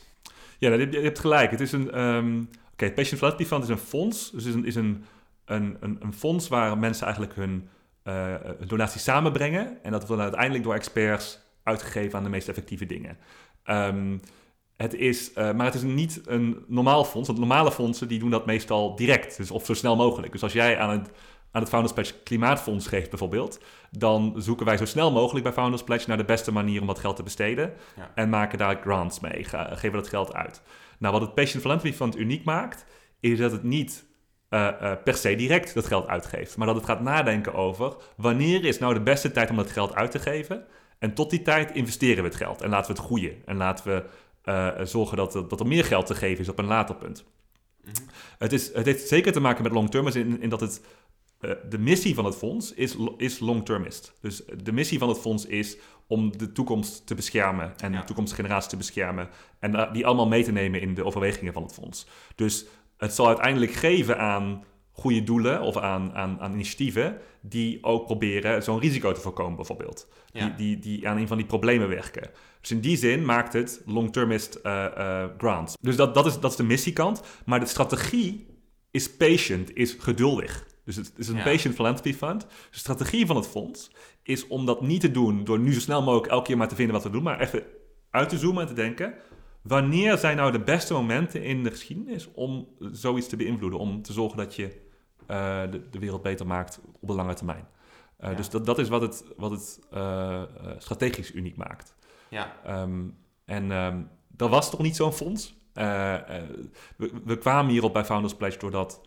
Ja, je hebt gelijk. Het is een. Um, Oké, Patient Philanthropy Fund is een fonds. Dus is een, is een, een, een, een fonds waar mensen eigenlijk hun donaties samenbrengen. En dat wordt dan uiteindelijk door experts uitgegeven aan de meest effectieve dingen. Um, het is, uh, maar het is niet een normaal fonds. Want normale fondsen die doen dat meestal direct. Dus of zo snel mogelijk. Dus als jij aan het, aan het Founders Pledge Klimaatfonds geeft bijvoorbeeld... dan zoeken wij zo snel mogelijk bij Founders Pledge... naar de beste manier om dat geld te besteden. En maken daar grants mee. geven dat geld uit. Nou, wat het Patient Philanthropy Fund uniek maakt... is dat het niet uh, uh, per se direct dat geld uitgeeft. Maar dat het gaat nadenken over... wanneer is nou de beste tijd om dat geld uit te geven... En tot die tijd investeren we het geld en laten we het groeien. En laten we uh, zorgen dat, dat er meer geld te geven is op een later punt. Mhm. het, is, het heeft zeker te maken met long-termers in, in dat het, uh, de missie van het fonds is, is long-termist. Dus de missie van het fonds is om de toekomst te beschermen en de toekomstgeneratie te beschermen. En uh, die allemaal mee te nemen in de overwegingen van het fonds. Dus het zal uiteindelijk geven aan goede doelen of aan, aan, aan initiatieven die ook proberen zo'n risico te voorkomen, bijvoorbeeld. Die, die, die aan een van die problemen werken. Dus in die zin maakt het long-termist uh, uh, grants. Dus dat, dat, is, dat is de missiekant. Maar de strategie is patient, is geduldig. Dus het is een patient philanthropy fund. de strategie van het fonds is om dat niet te doen door nu zo snel mogelijk elke keer maar te vinden wat we doen, maar even uit te zoomen en te denken: wanneer zijn nou de beste momenten in de geschiedenis om zoiets te beïnvloeden? Om te zorgen dat je uh, de, de, wereld beter maakt op de lange termijn. Uh, Dus dat, dat is wat het, wat het uh, strategisch uniek maakt. Ja. Um, en um, dat was toch niet zo'n fonds? We, we, kwamen hierop bij Founders Pledge doordat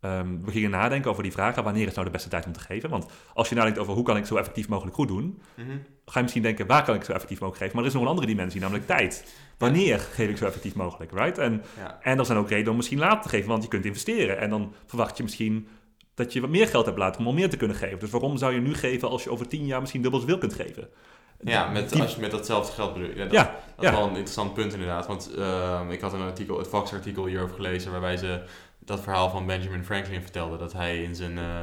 um, we gingen nadenken over die vragen. Wanneer is nou de beste tijd om te geven? Want als je nadenkt over hoe kan ik zo effectief mogelijk goed doen... Mm -hmm. ga je misschien denken, waar kan ik zo effectief mogelijk geven? Maar er is nog een andere dimensie, namelijk tijd. Wanneer geef ik zo effectief mogelijk, right? En, ja. en er zijn ook redenen om misschien later te geven, want je kunt investeren. En dan verwacht je misschien dat je wat meer geld hebt laten om al meer te kunnen geven. Dus waarom zou je nu geven als je over tien jaar misschien dubbel zoveel kunt geven? Ja, met, als je met datzelfde geld bedoelt. Ja, dat, ja, dat is wel een interessant punt inderdaad. Want uh, ik had een artikel, het Fox-artikel hierover gelezen, waarbij ze dat verhaal van Benjamin Franklin vertelde. Dat hij in zijn... Uh,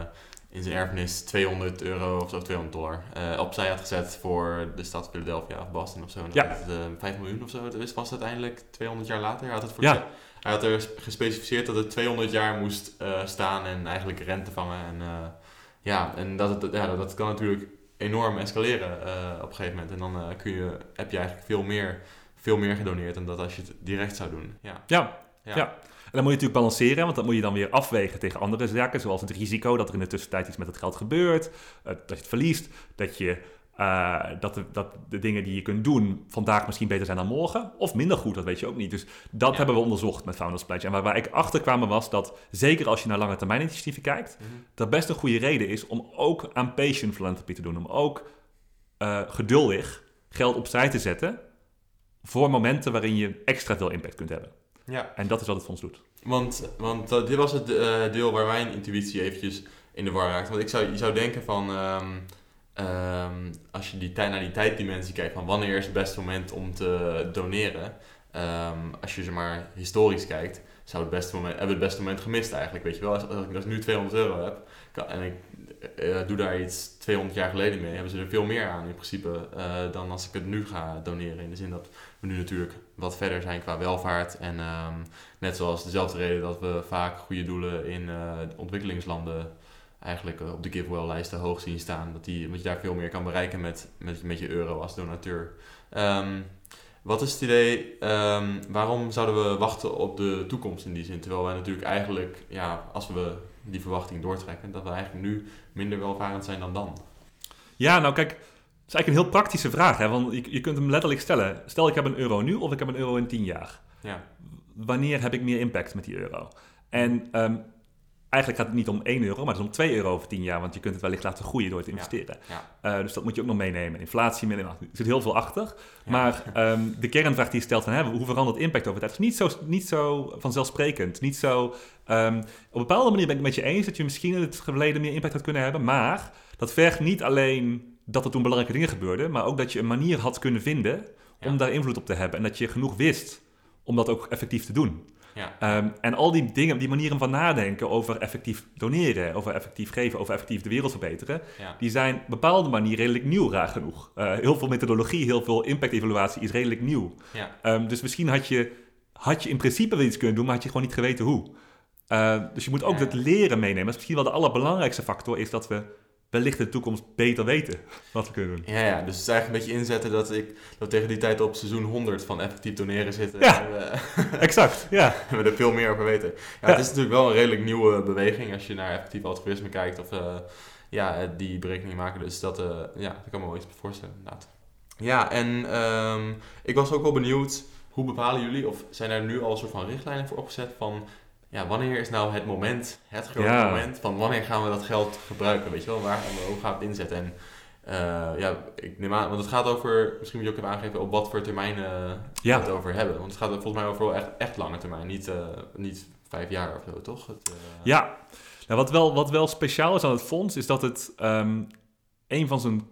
in zijn erfenis 200 euro of zo, 200 dollar uh, opzij had gezet voor de stad Philadelphia of Boston of zo. En ja. Het, uh, 5 miljoen of zo dus was het uiteindelijk 200 jaar later. Hij had, het voor ja. hij had er gespecificeerd dat het 200 jaar moest staan en eigenlijk rente vangen. En, ja, en dat, het, ja, dat kan natuurlijk enorm escaleren op een gegeven moment. En dan kun je, heb je eigenlijk veel meer, veel meer gedoneerd dan dat als je het direct zou doen. Ja, ja. ja. ja. En dan moet je natuurlijk balanceren, want dat moet je dan weer afwegen tegen andere zaken, zoals het risico dat er in de tussentijd iets met het geld gebeurt, uh, dat je het verliest, dat, je, uh, dat, de, dat de dingen die je kunt doen vandaag misschien beter zijn dan morgen, of minder goed, dat weet je ook niet. Dus dat hebben we onderzocht met Founders Pledge. En waar, waar ik achter kwam was dat, zeker als je naar lange termijn initiatieven kijkt, mm -hmm. dat best een goede reden is om ook aan patient philanthropy te doen, om ook eh, geduldig geld opzij te zetten voor momenten waarin je extra veel impact kunt hebben. Ja, En dat is wat het fonds doet. want, want eh, dit was het eh, deel waar mijn intuïtie eventjes in de war raakt. Want ik zou, je zou denken van, ehm, ehm, als je die tijd, naar die tijddimensie kijkt, van wanneer is het beste moment om te doneren? Ehm, als je zeg maar historisch kijkt, zou het beste moment, hebben we het beste moment gemist eigenlijk, weet je wel. Als, als ik dus nu 200 euro heb kan- en ik eh, doe daar iets 200 jaar geleden mee, hebben ze er veel meer aan in principe dan als ik het nu ga doneren. In de zin dat we nu natuurlijk wat verder zijn qua welvaart en ehm, net zoals dezelfde reden dat we vaak goede doelen in eh, ontwikkelingslanden eigenlijk eh, op de giveaway-lijsten hoog zien staan. Dat, die, dat je daar veel meer kan bereiken met, met, je euro als donateur. Ehm, wat is het idee, ehm, waarom zouden we wachten op de toekomst in die zin? Terwijl wij natuurlijk eigenlijk, ja, als we die verwachting doortrekken, dat we eigenlijk nu minder welvarend zijn dan dan. Ja, nou kijk, is eigenlijk een heel praktische vraag. Hè? Want je, je kunt hem letterlijk stellen. Stel ik heb een euro nu of ik heb een euro in 10 jaar. Ja, Wanneer heb ik meer impact met die euro? En ehm, eigenlijk gaat het niet om 1 euro, maar het is om 2 euro over 10 jaar. Want je kunt het wellicht laten groeien door te investeren. ja. Eh, dus dat moet je ook nog meenemen. Inflatie, min- er zit heel veel achter. Ja. Maar ehm, de kernvraag die je stelt van hè, hoe verandert impact over tijd is niet zo, niet zo vanzelfsprekend. Niet zo, ehm, op een bepaalde manier ben ik het met je eens dat je misschien in het verleden meer impact had kunnen hebben. Maar dat vergt niet alleen dat er toen belangrijke dingen gebeurden, maar ook dat je een manier had kunnen vinden om Ja. daar invloed op te hebben. En dat je genoeg wist om dat ook effectief te doen. Ja. Ehm, en al die dingen, die manieren van nadenken over effectief doneren, over effectief geven, over effectief de wereld verbeteren, Ja. die zijn op een bepaalde manier redelijk nieuw, raar genoeg. Eh, heel veel methodologie, heel veel impact-evaluatie is redelijk nieuw. Ja. Ehm, dus misschien had je, had je in principe wel iets kunnen doen, maar had je gewoon niet geweten hoe. Eh, dus je moet ook dat leren meenemen. Dat is misschien wel de allerbelangrijkste factor, is dat we wellicht in de toekomst beter weten wat we kunnen doen. Ja, ja, dus het is eigenlijk een beetje inzetten dat ik dat we tegen die tijd op seizoen 100 van effectief doneren zitten. Ja. En we, Exact, ja. we er veel meer over weten. Ja, Ja. Het is natuurlijk wel een redelijk nieuwe beweging als je naar effectief altruïsme kijkt of eh, ja, eh, die berekening maken. Dus dat, eh, ja, daar kan me wel iets voorstellen inderdaad. Ja, en ehm, ik was ook wel benieuwd, hoe bepalen jullie, of zijn er nu al een soort van richtlijnen voor opgezet van, ja, wanneer is nou het moment, het grote Ja. moment, van wanneer gaan we dat geld gebruiken, weet je wel, waar, hoe gaan we het inzetten? En eh, ja, ik neem aan, want het gaat over, misschien moet je ook even aangeven op wat voor termijnen Ja. we het over hebben. Want het gaat volgens mij over wel echt, echt lange termijn, niet, eh, niet vijf jaar of zo, toch? Het, eh, Ja, nou, wat, wel, wat wel speciaal is aan het fonds, is dat het ehm, een van zijn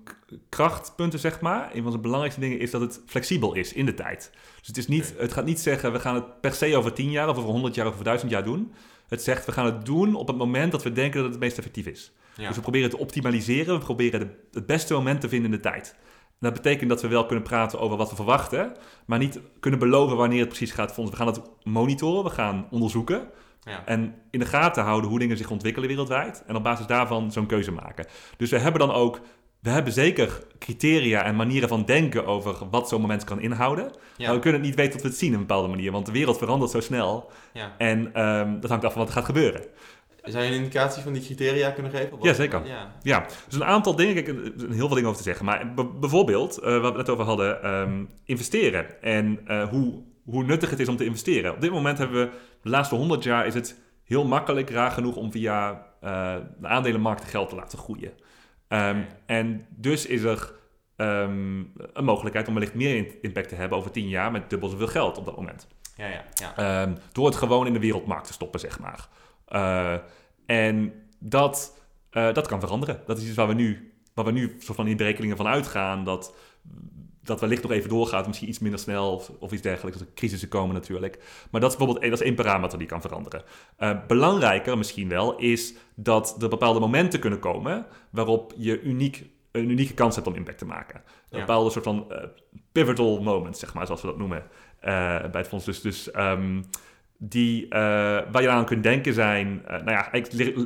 krachtpunten, zeg maar, een van zijn belangrijkste dingen is dat het flexibel is in de tijd. Dus het, is niet, het gaat niet zeggen, we gaan het per se over 10 jaar of over 100 jaar of over 1000 jaar doen. Het zegt, we gaan het doen op het moment dat we denken dat het het meest effectief is. ja. Dus we proberen te optimaliseren, we proberen de, het beste moment te vinden in de tijd. En dat betekent dat we wel kunnen praten over wat we verwachten, maar niet kunnen beloven wanneer het precies gaat fonds. We gaan het monitoren, we gaan onderzoeken. Ja. En in de gaten houden hoe dingen zich ontwikkelen wereldwijd. En op basis daarvan zo'n keuze maken. Dus we hebben dan ook, we hebben zeker criteria en manieren van denken over wat zo'n moment kan inhouden. Ja. Maar we kunnen het niet weten tot we het zien op een bepaalde manier. Want de wereld verandert zo snel. ja. En ehm, dat hangt af van wat er gaat gebeuren. Zou je een indicatie van die criteria kunnen geven? Ja, zeker. Ja. Ja, dus een aantal dingen. Zijn heel veel dingen over te zeggen. Maar bijvoorbeeld, eh, wat we net over hadden, ehm, investeren. En eh, hoe, hoe nuttig het is om te investeren. Op dit moment hebben we, de laatste 100 jaar is het heel makkelijk, raar genoeg, om via eh, de aandelenmarkt geld te laten groeien. Ehm. En dus is er ehm, een mogelijkheid om wellicht meer impact te hebben over 10 jaar met dubbel zoveel geld op dat moment. Ja, ja, ja. Ehm, door het gewoon in de wereldmarkt te stoppen, zeg maar. Eh, en dat, eh, dat kan veranderen. Dat is iets waar we nu, waar we nu soort van in berekeningen van uitgaan. Dat, dat wellicht nog even doorgaat, misschien iets minder snel of, of iets dergelijks. Als er crisissen komen natuurlijk. Maar dat is bijvoorbeeld één- dat is één parameter die kan veranderen. Eh, belangrijker misschien wel is dat er bepaalde momenten kunnen komen waarop je uniek, een unieke kans hebt om impact te maken. Een Ja. bepaalde soort van eh, pivotal moments, zeg maar, zoals we dat noemen eh, bij het fonds. Dus, dus ehm, die, eh, waar je aan kunt denken zijn, eh, nou ja,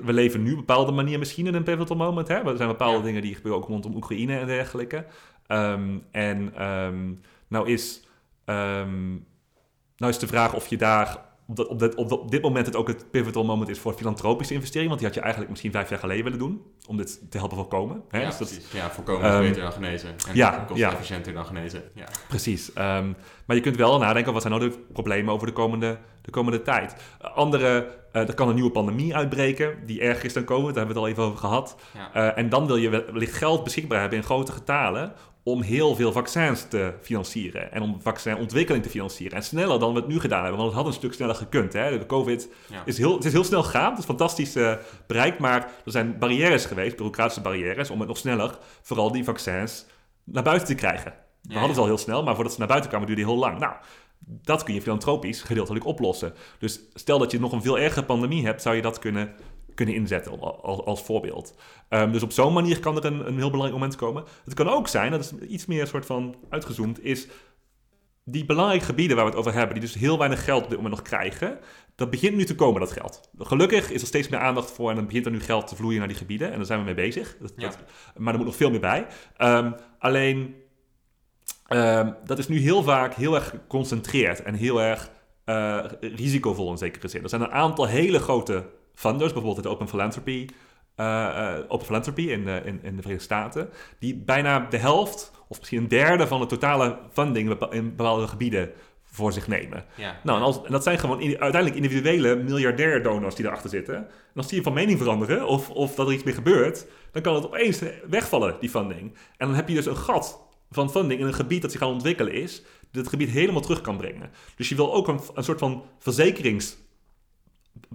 we leven nu op een bepaalde manier misschien in een pivotal moment. Hè? Er zijn bepaalde Ja. dingen die gebeuren ook rondom Oekraïne en dergelijke. Ehm, en ehm, nou, is, ehm, nou is de vraag of je daar op, dat, op, dat, op, op dit moment het ook het pivotal moment is voor filantropische investering. Want die had je eigenlijk misschien vijf jaar geleden willen doen. Om dit te helpen voorkomen. Hè? Ja, Dus dat-. Ja, voorkomen is Ehm, beter dan genezen. En ja, ja. efficiënter dan genezen. Ja. Precies. Maar je kunt wel nadenken, wat zijn nou de problemen over de komende, de komende tijd? Andere, eh, er kan een nieuwe pandemie uitbreken, die erger is dan COVID, daar hebben we het al even over gehad. Ja. Eh, en dan wil je wel- wellicht geld beschikbaar hebben in grote getalen om heel veel vaccins te financieren en om vaccinontwikkeling te financieren. En sneller dan we het nu gedaan hebben, want het had een stuk sneller gekund. Hè? De COVID Ja. is heel, het is heel snel gegaan, het is fantastisch eh, bereikt, maar er zijn barrières geweest, bureaucratische barrières, om het nog sneller, vooral die vaccins, naar buiten te krijgen. We Ja, hadden ze al heel snel, maar voordat ze naar buiten kwamen duurde heel lang. Nou, dat kun je filantropisch gedeeltelijk oplossen. Dus stel dat je nog een veel ergere pandemie hebt, zou je dat kunnen, kunnen inzetten al- als, als voorbeeld. Ehm, dus op zo'n manier kan er een, een heel belangrijk moment komen. Het kan ook zijn, dat is iets meer soort van uitgezoomd, is die belangrijke gebieden waar we het over hebben, die dus heel weinig geld op dit moment nog krijgen, dat begint nu te komen, dat geld. Gelukkig is er steeds meer aandacht voor en dan begint er nu geld te vloeien naar die gebieden en daar zijn we mee bezig. Dat, Ja. dat- maar er moet nog veel meer bij. Ehm, alleen, ehm, dat is nu heel vaak heel erg geconcentreerd en heel erg eh, risicovol in zekere zin. Er zijn een aantal hele grote funders, bijvoorbeeld het Open Philanthropy, eh, eh, Open Philanthropy in de, in, in de Verenigde Staten, die bijna de helft of misschien een derde van de totale funding in bepaalde gebieden voor zich nemen. Ja. Nou, en, als, en dat zijn gewoon in- uiteindelijk individuele miljardair donors die erachter zitten. En als die van mening veranderen of, of dat er iets mee gebeurt, dan kan het opeens wegvallen, die funding. En dan heb je dus een gat van funding in een gebied dat zich aan het ontwikkelen is, dat het gebied helemaal terug kan brengen. Dus je wil ook een, een soort van verzekerings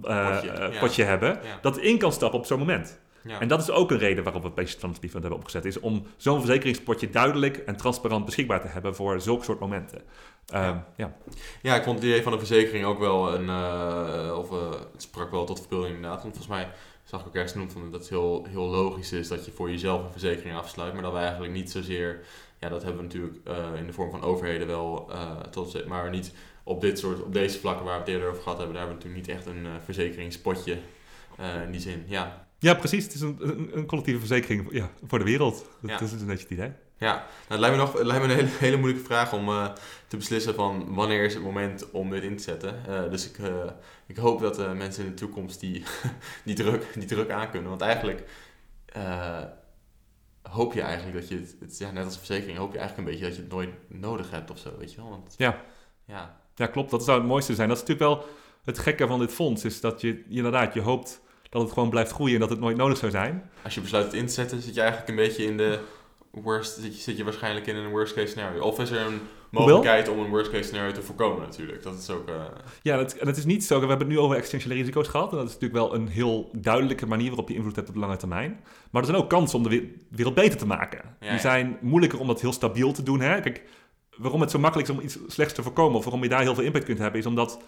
eh, Potje, eh, ja. potje hebben, Ja. dat in kan stappen op zo'n moment. Ja. En dat is ook een reden waarom we Patient Transfer Fund hebben opgezet, is om zo'n verzekeringspotje duidelijk en transparant beschikbaar te hebben voor zulke soort momenten. Ehm, Ja. ja. Ja, ik vond het idee van een verzekering ook wel een. eh, of het sprak wel tot verbeelding inderdaad. Want volgens mij zag ik ook ergens genoemd van dat het heel, heel logisch is dat je voor jezelf een verzekering afsluit. Maar dat wij eigenlijk niet zozeer. Ja, dat hebben we natuurlijk in de vorm van overheden wel eh, tot. Maar niet op dit soort. Op deze vlakken waar we het eerder over gehad hebben. Daar hebben we natuurlijk niet echt een eh, verzekeringspotje. eh, in die zin. Ja, Ja, precies. Het is een, een, een collectieve verzekering ja, voor de wereld. Dat, Ja. is een beetje het idee. Ja, nou, het lijkt me, nog, het lijkt me een hele, hele moeilijke vraag om eh, te beslissen van wanneer is het moment om dit in te zetten. Dus ik, ik hoop dat mensen in de toekomst die, die, druk, die druk aankunnen. Want eigenlijk hoop je eigenlijk dat je het, het, ja, net als een verzekering, hoop je eigenlijk een beetje dat je het nooit nodig hebt of zo, weet je wel. Want, Ja. Ja, Ja, klopt. Dat zou het mooiste zijn. Dat is natuurlijk wel het gekke van dit fonds. Is dat je inderdaad, je hoopt dat het gewoon blijft groeien en dat het nooit nodig zou zijn. als je besluit het in te zetten, zit je eigenlijk een beetje in de worst, zit je, zit je waarschijnlijk in een worst case scenario. Of is er een mogelijkheid om een worst case scenario te voorkomen natuurlijk. Dat is ook... eh, Ja, dat, en het is niet zo. We hebben het nu over existentiële risico's gehad. En dat is natuurlijk wel een heel duidelijke manier waarop je invloed hebt op de lange termijn. Maar er zijn ook kansen om de we- wereld beter te maken. Ja, ja. Die zijn moeilijker om dat heel stabiel te doen. Hè? Kijk, waarom het zo makkelijk is om iets slechts te voorkomen, of waarom je daar heel veel impact kunt hebben, is omdat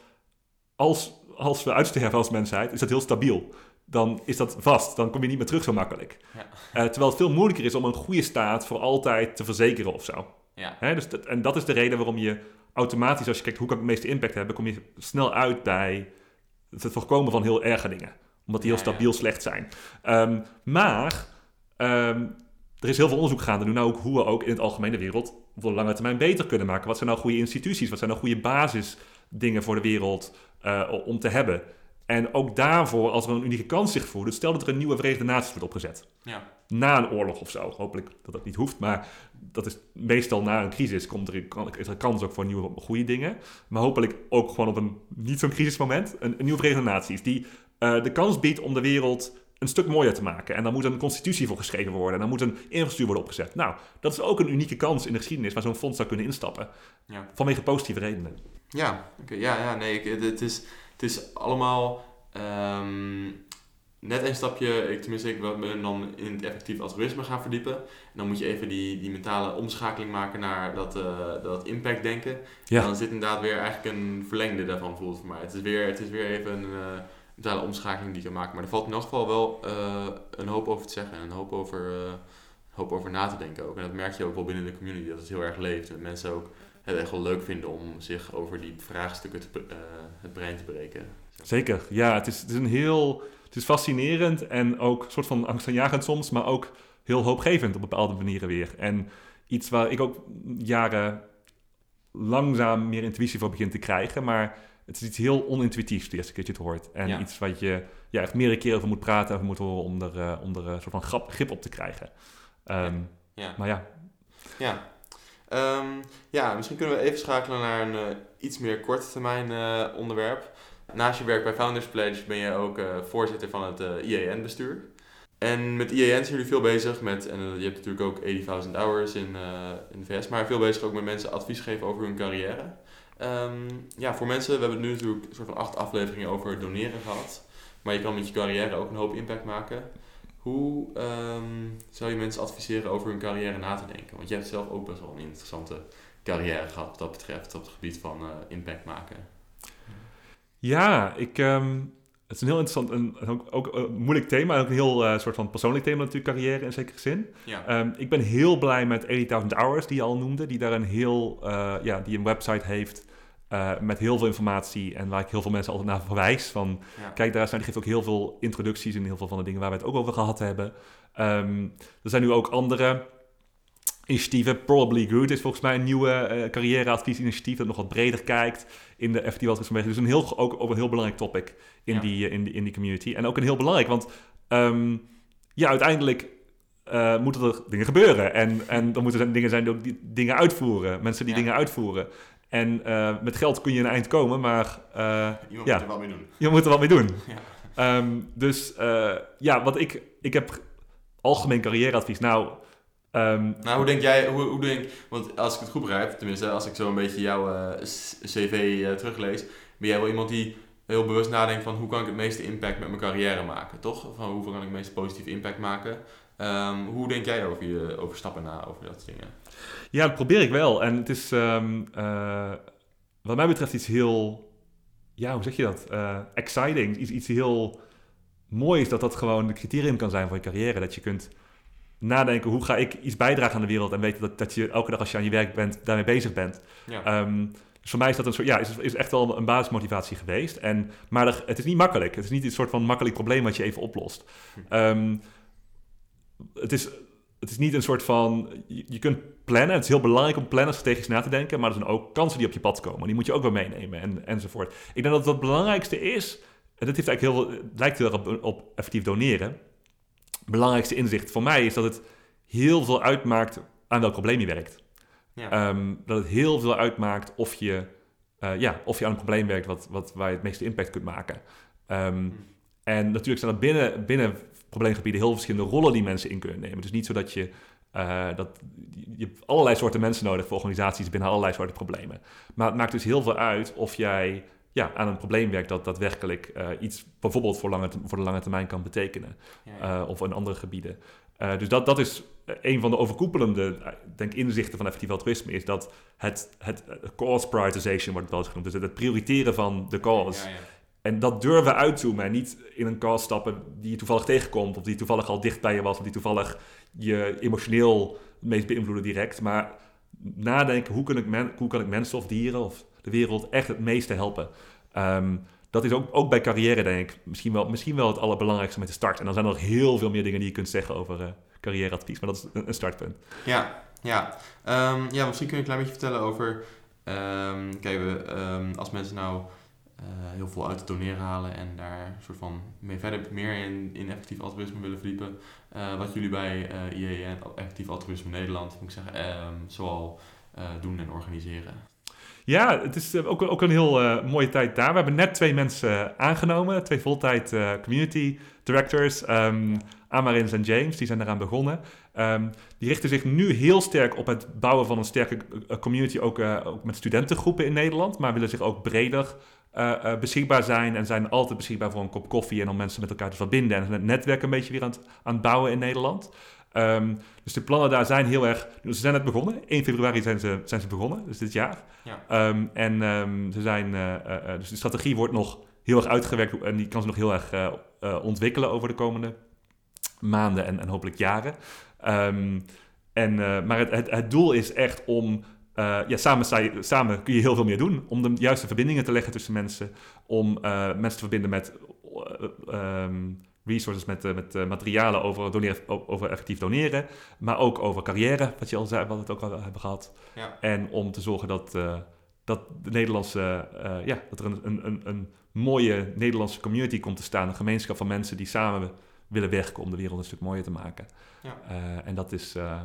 als, als we uitsterven als mensheid, is dat heel stabiel. Dan is dat vast, dan kom je niet meer terug zo makkelijk. Ja. Eh, terwijl het veel moeilijker is om een goede staat voor altijd te verzekeren of zo. ja. Hè, dus dat, en dat is de reden waarom je automatisch, als je kijkt hoe kan ik het meeste impact hebben, kom je snel uit bij het voorkomen van heel erge dingen. Omdat die heel Ja, stabiel slecht zijn. Ehm, maar ehm, er is heel veel onderzoek gaande nu naar ook hoe we ook in het algemene wereld op de lange termijn beter kunnen maken. Wat zijn nou goede instituties? Wat zijn nou goede basisdingen voor de wereld eh, om te hebben? En ook daarvoor, als er een unieke kans zich voert, stel dat er een nieuwe Verenigde Naties wordt opgezet ja. na een oorlog of zo. Hopelijk dat dat niet hoeft, maar dat is meestal na een crisis komt er, is er kans ook voor nieuwe goede dingen. Maar hopelijk ook gewoon op een niet zo'n crisismoment een, een nieuwe Verenigde Naties die eh, de kans biedt om de wereld een stuk mooier te maken. En dan moet een constitutie voor geschreven worden en dan moet een infrastructuur worden opgezet. Nou, dat is ook een unieke kans in de geschiedenis waar zo'n fonds zou kunnen instappen. Ja. Vanwege positieve redenen. Ja, oké, ja, ja, nee, ik, het, is, het is allemaal ehm, net een stapje, ik, tenminste ik ben dan in het effectief altruïsme gaan verdiepen. En dan moet je even die, die mentale omschakeling maken naar dat, eh, dat impact denken. Ja. En dan zit inderdaad weer eigenlijk een verlengde daarvan voelt voor mij. Het is weer, het is weer even een eh, mentale omschakeling die je kan maken. Maar er valt in elk geval wel eh, een hoop over te zeggen en een hoop over, eh, hoop over na te denken ook. En dat merk je ook wel binnen de community, dat het heel erg leeft. En mensen ook het echt wel leuk vinden om zich over die vraagstukken eh, het brein te breken. Zeker, ja, het is, het is een heel, het is fascinerend en ook een soort van angstaanjagend soms, maar ook heel hoopgevend op bepaalde manieren weer. En iets waar ik ook jaren langzaam meer intuïtie voor begin te krijgen, maar het is iets heel onintuïtiefs de eerste keer dat je het hoort. En Ja. iets wat je ja, echt meerdere keren over moet praten, over moet horen om er, eh, om er een soort van grap, grip op te krijgen. Ehm, Ja. Maar ja, Ja. Ehm, ja, misschien kunnen we even schakelen naar een eh, iets meer korte termijn eh, onderwerp. Naast je werk bij Founders Pledge ben je ook eh, voorzitter van het eh, IAN-bestuur. En met IAN zijn jullie veel bezig met, en eh, je hebt natuurlijk ook 80.000 hours in, eh, in de VS, maar veel bezig ook met mensen advies geven over hun carrière. Ehm, ja, voor mensen, we hebben nu natuurlijk een soort van acht afleveringen over doneren gehad. Maar je kan met je carrière ook een hoop impact maken. Hoe ehm, zou je mensen adviseren over hun carrière na te denken? Want je hebt zelf ook best wel een interessante carrière gehad wat dat betreft op het gebied van eh, impact maken. ja ik, ehm, het is een heel interessant en ook, ook een moeilijk thema. Ook een heel eh, soort van persoonlijk thema natuurlijk, carrière in zekere zin. Ja. Ehm, ik ben heel blij met 80.000 Hours, die je al noemde. Die daar een heel, eh, ja, die een website heeft eh, met heel veel informatie. En waar ik heel veel mensen altijd naar verwijs. Van, ja. kijk daar eens naar, die geeft ook heel veel introducties in heel veel van de dingen waar we het ook over gehad hebben. Ehm, er zijn nu ook andere initiatieven. Probably Good is volgens mij een nieuwe eh carrièreadviesinitiatief dat nog wat breder kijkt in de FT Walters vanwege. Dus een heel, ook, ook een heel belangrijk topic in, Ja. die, eh, in, die, in die community. En ook een heel belangrijk, want ehm, ja, uiteindelijk eh, moeten er dingen gebeuren. En, en er moeten zijn dingen zijn die ook die dingen uitvoeren. Mensen die Ja. dingen uitvoeren. En met geld kun je een eind komen, maar Iemand ja. moet er wel mee doen. je moet er wat mee doen. Ja. Ehm, dus ja, wat ik, ik heb algemeen carrièreadvies. Nou, Nou, hoe denk jij, hoe, hoe denk, want als ik het goed begrijp, tenminste als ik zo een beetje jouw eh, cv eh, teruglees, ben jij wel iemand die heel bewust nadenkt van hoe kan ik het meeste impact met mijn carrière maken, toch? Van hoeveel kan ik het meeste positieve impact maken? Ehm, hoe denk jij over, je, over stappen na, over dat soort dingen? ja, dat probeer ik wel. En het is ehm, eh, wat mij betreft iets heel, ja, hoe zeg je dat? Exciting. Iets, iets heel moois dat dat gewoon een criterium kan zijn voor je carrière. Dat je kunt nadenken, hoe ga ik iets bijdragen aan de wereld? En weten dat, dat je elke dag als je aan je werk bent, daarmee bezig bent. Ja. Ehm, dus voor mij is dat een soort, ja, is, is echt wel een basismotivatie geweest. En, maar het is niet makkelijk. Het is niet een soort van makkelijk probleem wat je even oplost. Hm. Ehm, het, is, het is niet een soort van, je, je kunt plannen. Het is heel belangrijk om plannen strategisch na te denken. Maar er zijn ook kansen die op je pad komen. Die moet je ook wel meenemen en, enzovoort. Ik denk dat het belangrijkste is, en dat heeft eigenlijk heel, het lijkt heel erg op, op effectief doneren. Belangrijkste inzicht voor mij is dat het heel veel uitmaakt aan welk probleem je werkt. Ja. Ehm, dat het heel veel uitmaakt of je, eh, ja, of je aan een probleem werkt wat, wat, waar je het meeste impact kunt maken. Ehm, En natuurlijk zijn er binnen, binnen probleemgebieden heel verschillende rollen die mensen in kunnen nemen. Dus niet zo dat je, eh, dat, je hebt allerlei soorten mensen nodig voor organisaties binnen allerlei soorten problemen. Maar het maakt dus heel veel uit of jij ja, aan een probleem werkt dat daadwerkelijk eh, iets bijvoorbeeld voor, lange, voor de lange termijn kan betekenen. Ja, ja. Eh, of in andere gebieden. Eh, dus dat, dat is een van de overkoepelende denk, inzichten van effectief altruïsme, is dat het, het cause prioritization wordt het wel genoemd. Dus het prioriteren van de cause. Ja, ja. En dat durven uitzoomen en niet in een cause stappen die je toevallig tegenkomt, of die toevallig al dicht bij je was, of die toevallig je emotioneel het meest beïnvloeden direct. Maar nadenken, hoe kan ik, men, hoe kan ik mensen of dieren of de wereld echt het meeste helpen? Ehm, dat is ook, ook bij carrière, denk ik, misschien wel, misschien wel het allerbelangrijkste met de start. En dan zijn er nog heel veel meer dingen die je kunt zeggen over eh, carrièreadvies, maar dat is een, startpunt. Ja, ja. Ehm, ja, misschien kun je een klein beetje vertellen over... ehm, kijk, we, als mensen nou eh, heel veel uit het doneren halen en daar een soort van mee verder meer in, in effectief altruïsme willen verdiepen, eh, wat jullie bij eh IEN, Effectief Altruïsme Nederland, moet ik zeggen, zoal doen en organiseren. Ja, het is eh, ook, ook een heel eh, mooie tijd daar. We hebben net twee mensen eh, aangenomen, twee voltijd community directors, ehm Amarins en James, die zijn eraan begonnen. Ehm, die richten zich nu heel sterk op het bouwen van een sterke community, ook, ook met studentengroepen in Nederland, maar willen zich ook breder beschikbaar zijn en zijn altijd beschikbaar voor een kop koffie en om mensen met elkaar te verbinden en het netwerk een beetje weer aan aan het bouwen in Nederland. Ehm, dus de plannen daar zijn heel erg. Ze zijn net begonnen. 1 februari zijn ze, zijn ze begonnen, dus dit jaar. Ja. Ehm, en ehm, ze zijn, eh, eh, eh, dus de strategie wordt nog heel erg uitgewerkt en die kan ze nog heel erg ontwikkelen over de komende maanden en, en hopelijk jaren. En, maar het, het, het doel is echt om. ja, samen, samen kun je heel veel meer doen. Om de juiste verbindingen te leggen tussen mensen. Om mensen te verbinden met resources, met, eh, met eh, materialen over, doneren, over effectief doneren. Maar ook over carrière, wat je al zei, wat we het ook al hebben gehad. Ja. En om te zorgen dat, eh, dat de Nederlandse, ja, dat er een, een, een, mooie Nederlandse community komt te staan. Een gemeenschap van mensen die samen willen werken om de wereld een stuk mooier te maken. Ja. En dat is, uh,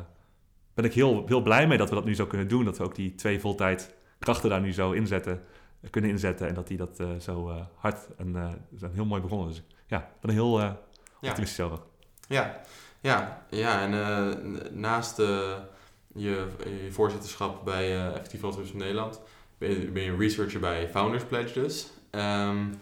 ben ik heel, heel blij mee dat we dat nu zo kunnen doen. Dat we ook die twee voltijd krachten daar nu zo inzetten, kunnen inzetten. En dat die dat zo hard en zijn heel mooi begonnen. Dus ja, ik ben er heel optimistisch ja. over. Ja, ja, ja en naast je, je, voorzitterschap bij Effectief Altruïsme Nederland ben je, ben je researcher bij Founders Pledge dus. Um,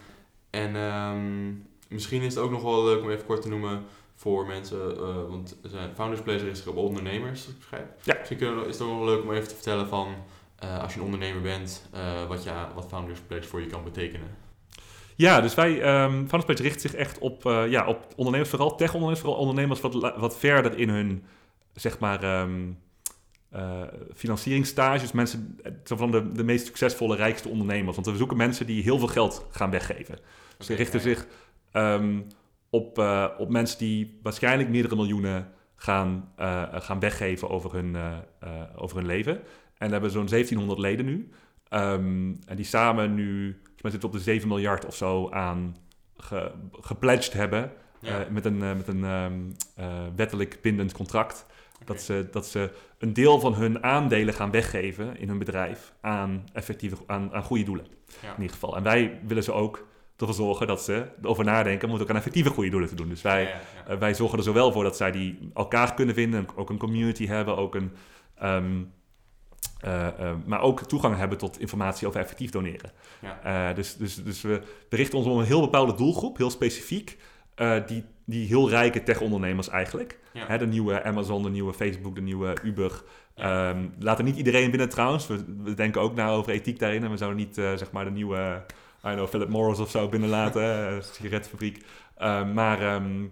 en um, misschien is het ook nog wel leuk om even kort te noemen voor mensen, uh, want zijn Founders Pledge is op ondernemers, ik begrijp. Ja. Misschien is het ook nog wel leuk om even te vertellen van, uh, als je een ondernemer bent, uh, wat, je, wat Founders Pledge voor je kan betekenen. Ja, dus wij, um, Founders Pledge richt zich echt op, ja, op ondernemers, vooral tech-ondernemers, vooral ondernemers wat, wat verder in hun, zeg maar... Um, uh, financieringsstages, mensen van de, de meest succesvolle, rijkste ondernemers. Want we zoeken mensen die heel veel geld gaan weggeven. Dus ze richten zich um, op, uh, op mensen die waarschijnlijk meerdere miljoenen gaan, gaan weggeven over hun, over hun leven. En we hebben zo'n 1700 leden nu. Um, en die samen nu, met zitten op de 7 miljard of zo aan ge, gepledged hebben. Ja. met een, met een um, wettelijk bindend contract. Dat, ze, dat ze een deel van hun aandelen gaan weggeven in hun bedrijf aan, effectieve, aan, aan goede doelen. Ja. In ieder geval. En wij willen ze ook ervoor zorgen dat ze erover nadenken om het ook aan effectieve goede doelen te doen. Dus wij, ja, wij zorgen er zowel voor dat zij die elkaar kunnen vinden, ook een community hebben, ook een, um, uh, uh, maar ook toegang hebben tot informatie over effectief doneren. dus dus, dus we, richten ons op een heel bepaalde doelgroep, heel specifiek. Die, die heel rijke tech-ondernemers eigenlijk. Ja. Hè, de nieuwe Amazon, de nieuwe Facebook, de nieuwe Uber. Ja. Um, laten niet iedereen binnen trouwens. We, we, denken ook na over ethiek daarin. En we zouden niet zeg maar de nieuwe, I don't know, Philip Morris of zo binnenlaten. sigaretfabriek. Uh, maar um,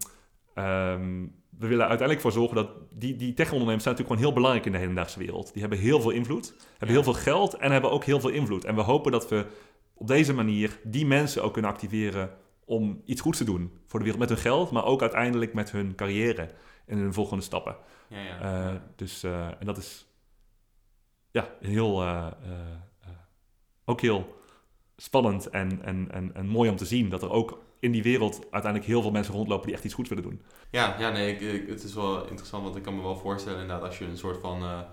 um, we willen uiteindelijk voor zorgen dat die, die tech-ondernemers zijn natuurlijk gewoon heel belangrijk in de hedendaagse wereld. Die hebben heel veel invloed, hebben ja. heel veel geld en hebben ook heel veel invloed. En we hopen dat we op deze manier die mensen ook kunnen activeren om iets goeds te doen voor de wereld met hun geld, maar ook uiteindelijk met hun carrière en hun volgende stappen. Ja, ja. Uh, dus, uh, en dat is ja, heel, uh, ook heel spannend en, en, en, en mooi om te zien dat er ook in die wereld uiteindelijk heel veel mensen rondlopen die echt iets goeds willen doen. Ja, ja nee, ik, ik, het is wel interessant, want ik kan me wel voorstellen inderdaad als je een soort van,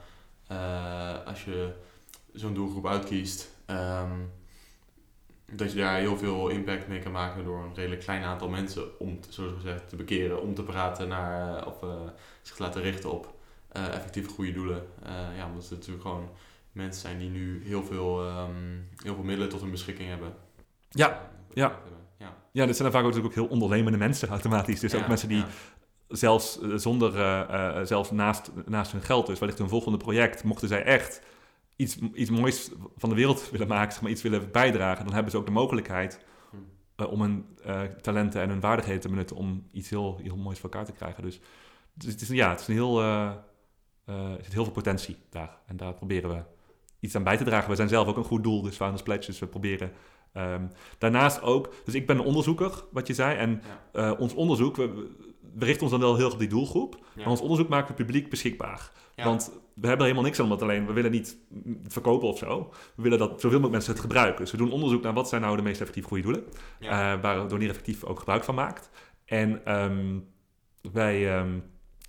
als je zo'n doelgroep uitkiest, um, dat je daar heel veel impact mee kan maken door een redelijk klein aantal mensen om, te, zoals gezegd, te bekeren, om te praten naar, uh, of zich te laten richten op effectieve goede doelen. ja, omdat het natuurlijk gewoon mensen zijn die nu heel veel, um, heel veel middelen tot hun beschikking hebben. Ja, ja. Ja. ja, dit zijn vaak ook ook heel ondernemende mensen automatisch. Dus ja, ook mensen die ja. zelfs zonder, zelfs naast, naast hun geld, dus wellicht hun volgende project, mochten zij echt iets, iets moois van de wereld willen maken, zeg maar, iets willen bijdragen, dan hebben ze ook de mogelijkheid uh, om hun talenten en hun vaardigheden te benutten om iets heel, heel moois voor elkaar te krijgen. Dus, dus het is, ja, het is een heel, er zit heel veel potentie daar. En daar proberen we iets aan bij te dragen. We zijn zelf ook een goed doel, dus Founders Pledge, dus we proberen... Um, daarnaast ook, dus ik ben een onderzoeker, wat je zei, en ja. ons onderzoek, we, we richten ons dan wel heel erg op die doelgroep, ja. maar ons onderzoek maken we publiek beschikbaar. Ja. Want we hebben er helemaal niks aan, omdat alleen we willen niet verkopen of zo. We willen dat zoveel mogelijk mensen het gebruiken. Dus we doen onderzoek naar wat zijn nou de meest effectieve goede doelen, uh, waar Donier effectief ook gebruik van maakt. En um, wij um,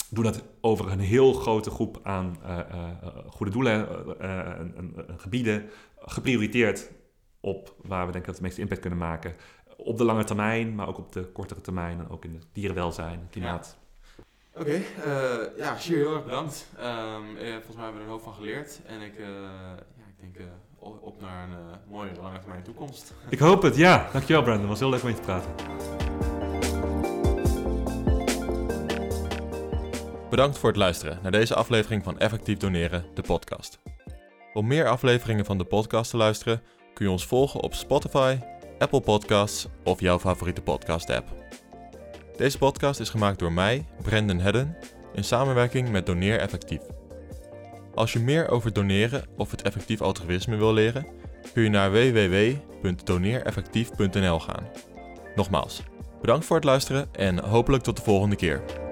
doen dat over een heel grote groep aan uh, uh, goede doelen en gebieden, geprioriteerd op waar we denken dat we de meeste impact kunnen maken op de lange termijn, maar ook op de kortere termijn en ook in het dierenwelzijn, klimaat. Ja. Oké, okay, uh, ja, heel erg bedankt. Um, eh, volgens mij hebben we er een hoop van geleerd. En ik, uh, ja, ik denk uh, op naar een mooie lange termijn toekomst. Ik hoop het, ja. Dankjewel Brandon, het was heel leuk om je te praten. Bedankt voor het luisteren naar deze aflevering van Effectief Doneren, de podcast. Om meer afleveringen van de podcast te luisteren, kun je ons volgen op Spotify, Apple Podcasts of jouw favoriete podcast-app. Deze podcast is gemaakt door mij, Brendan Hedden, in samenwerking met Doneer Effectief. Als je meer over doneren of het effectief altruïsme wil leren, kun je naar www.doneereffectief.nl gaan. Nogmaals, bedankt voor het luisteren en hopelijk tot de volgende keer.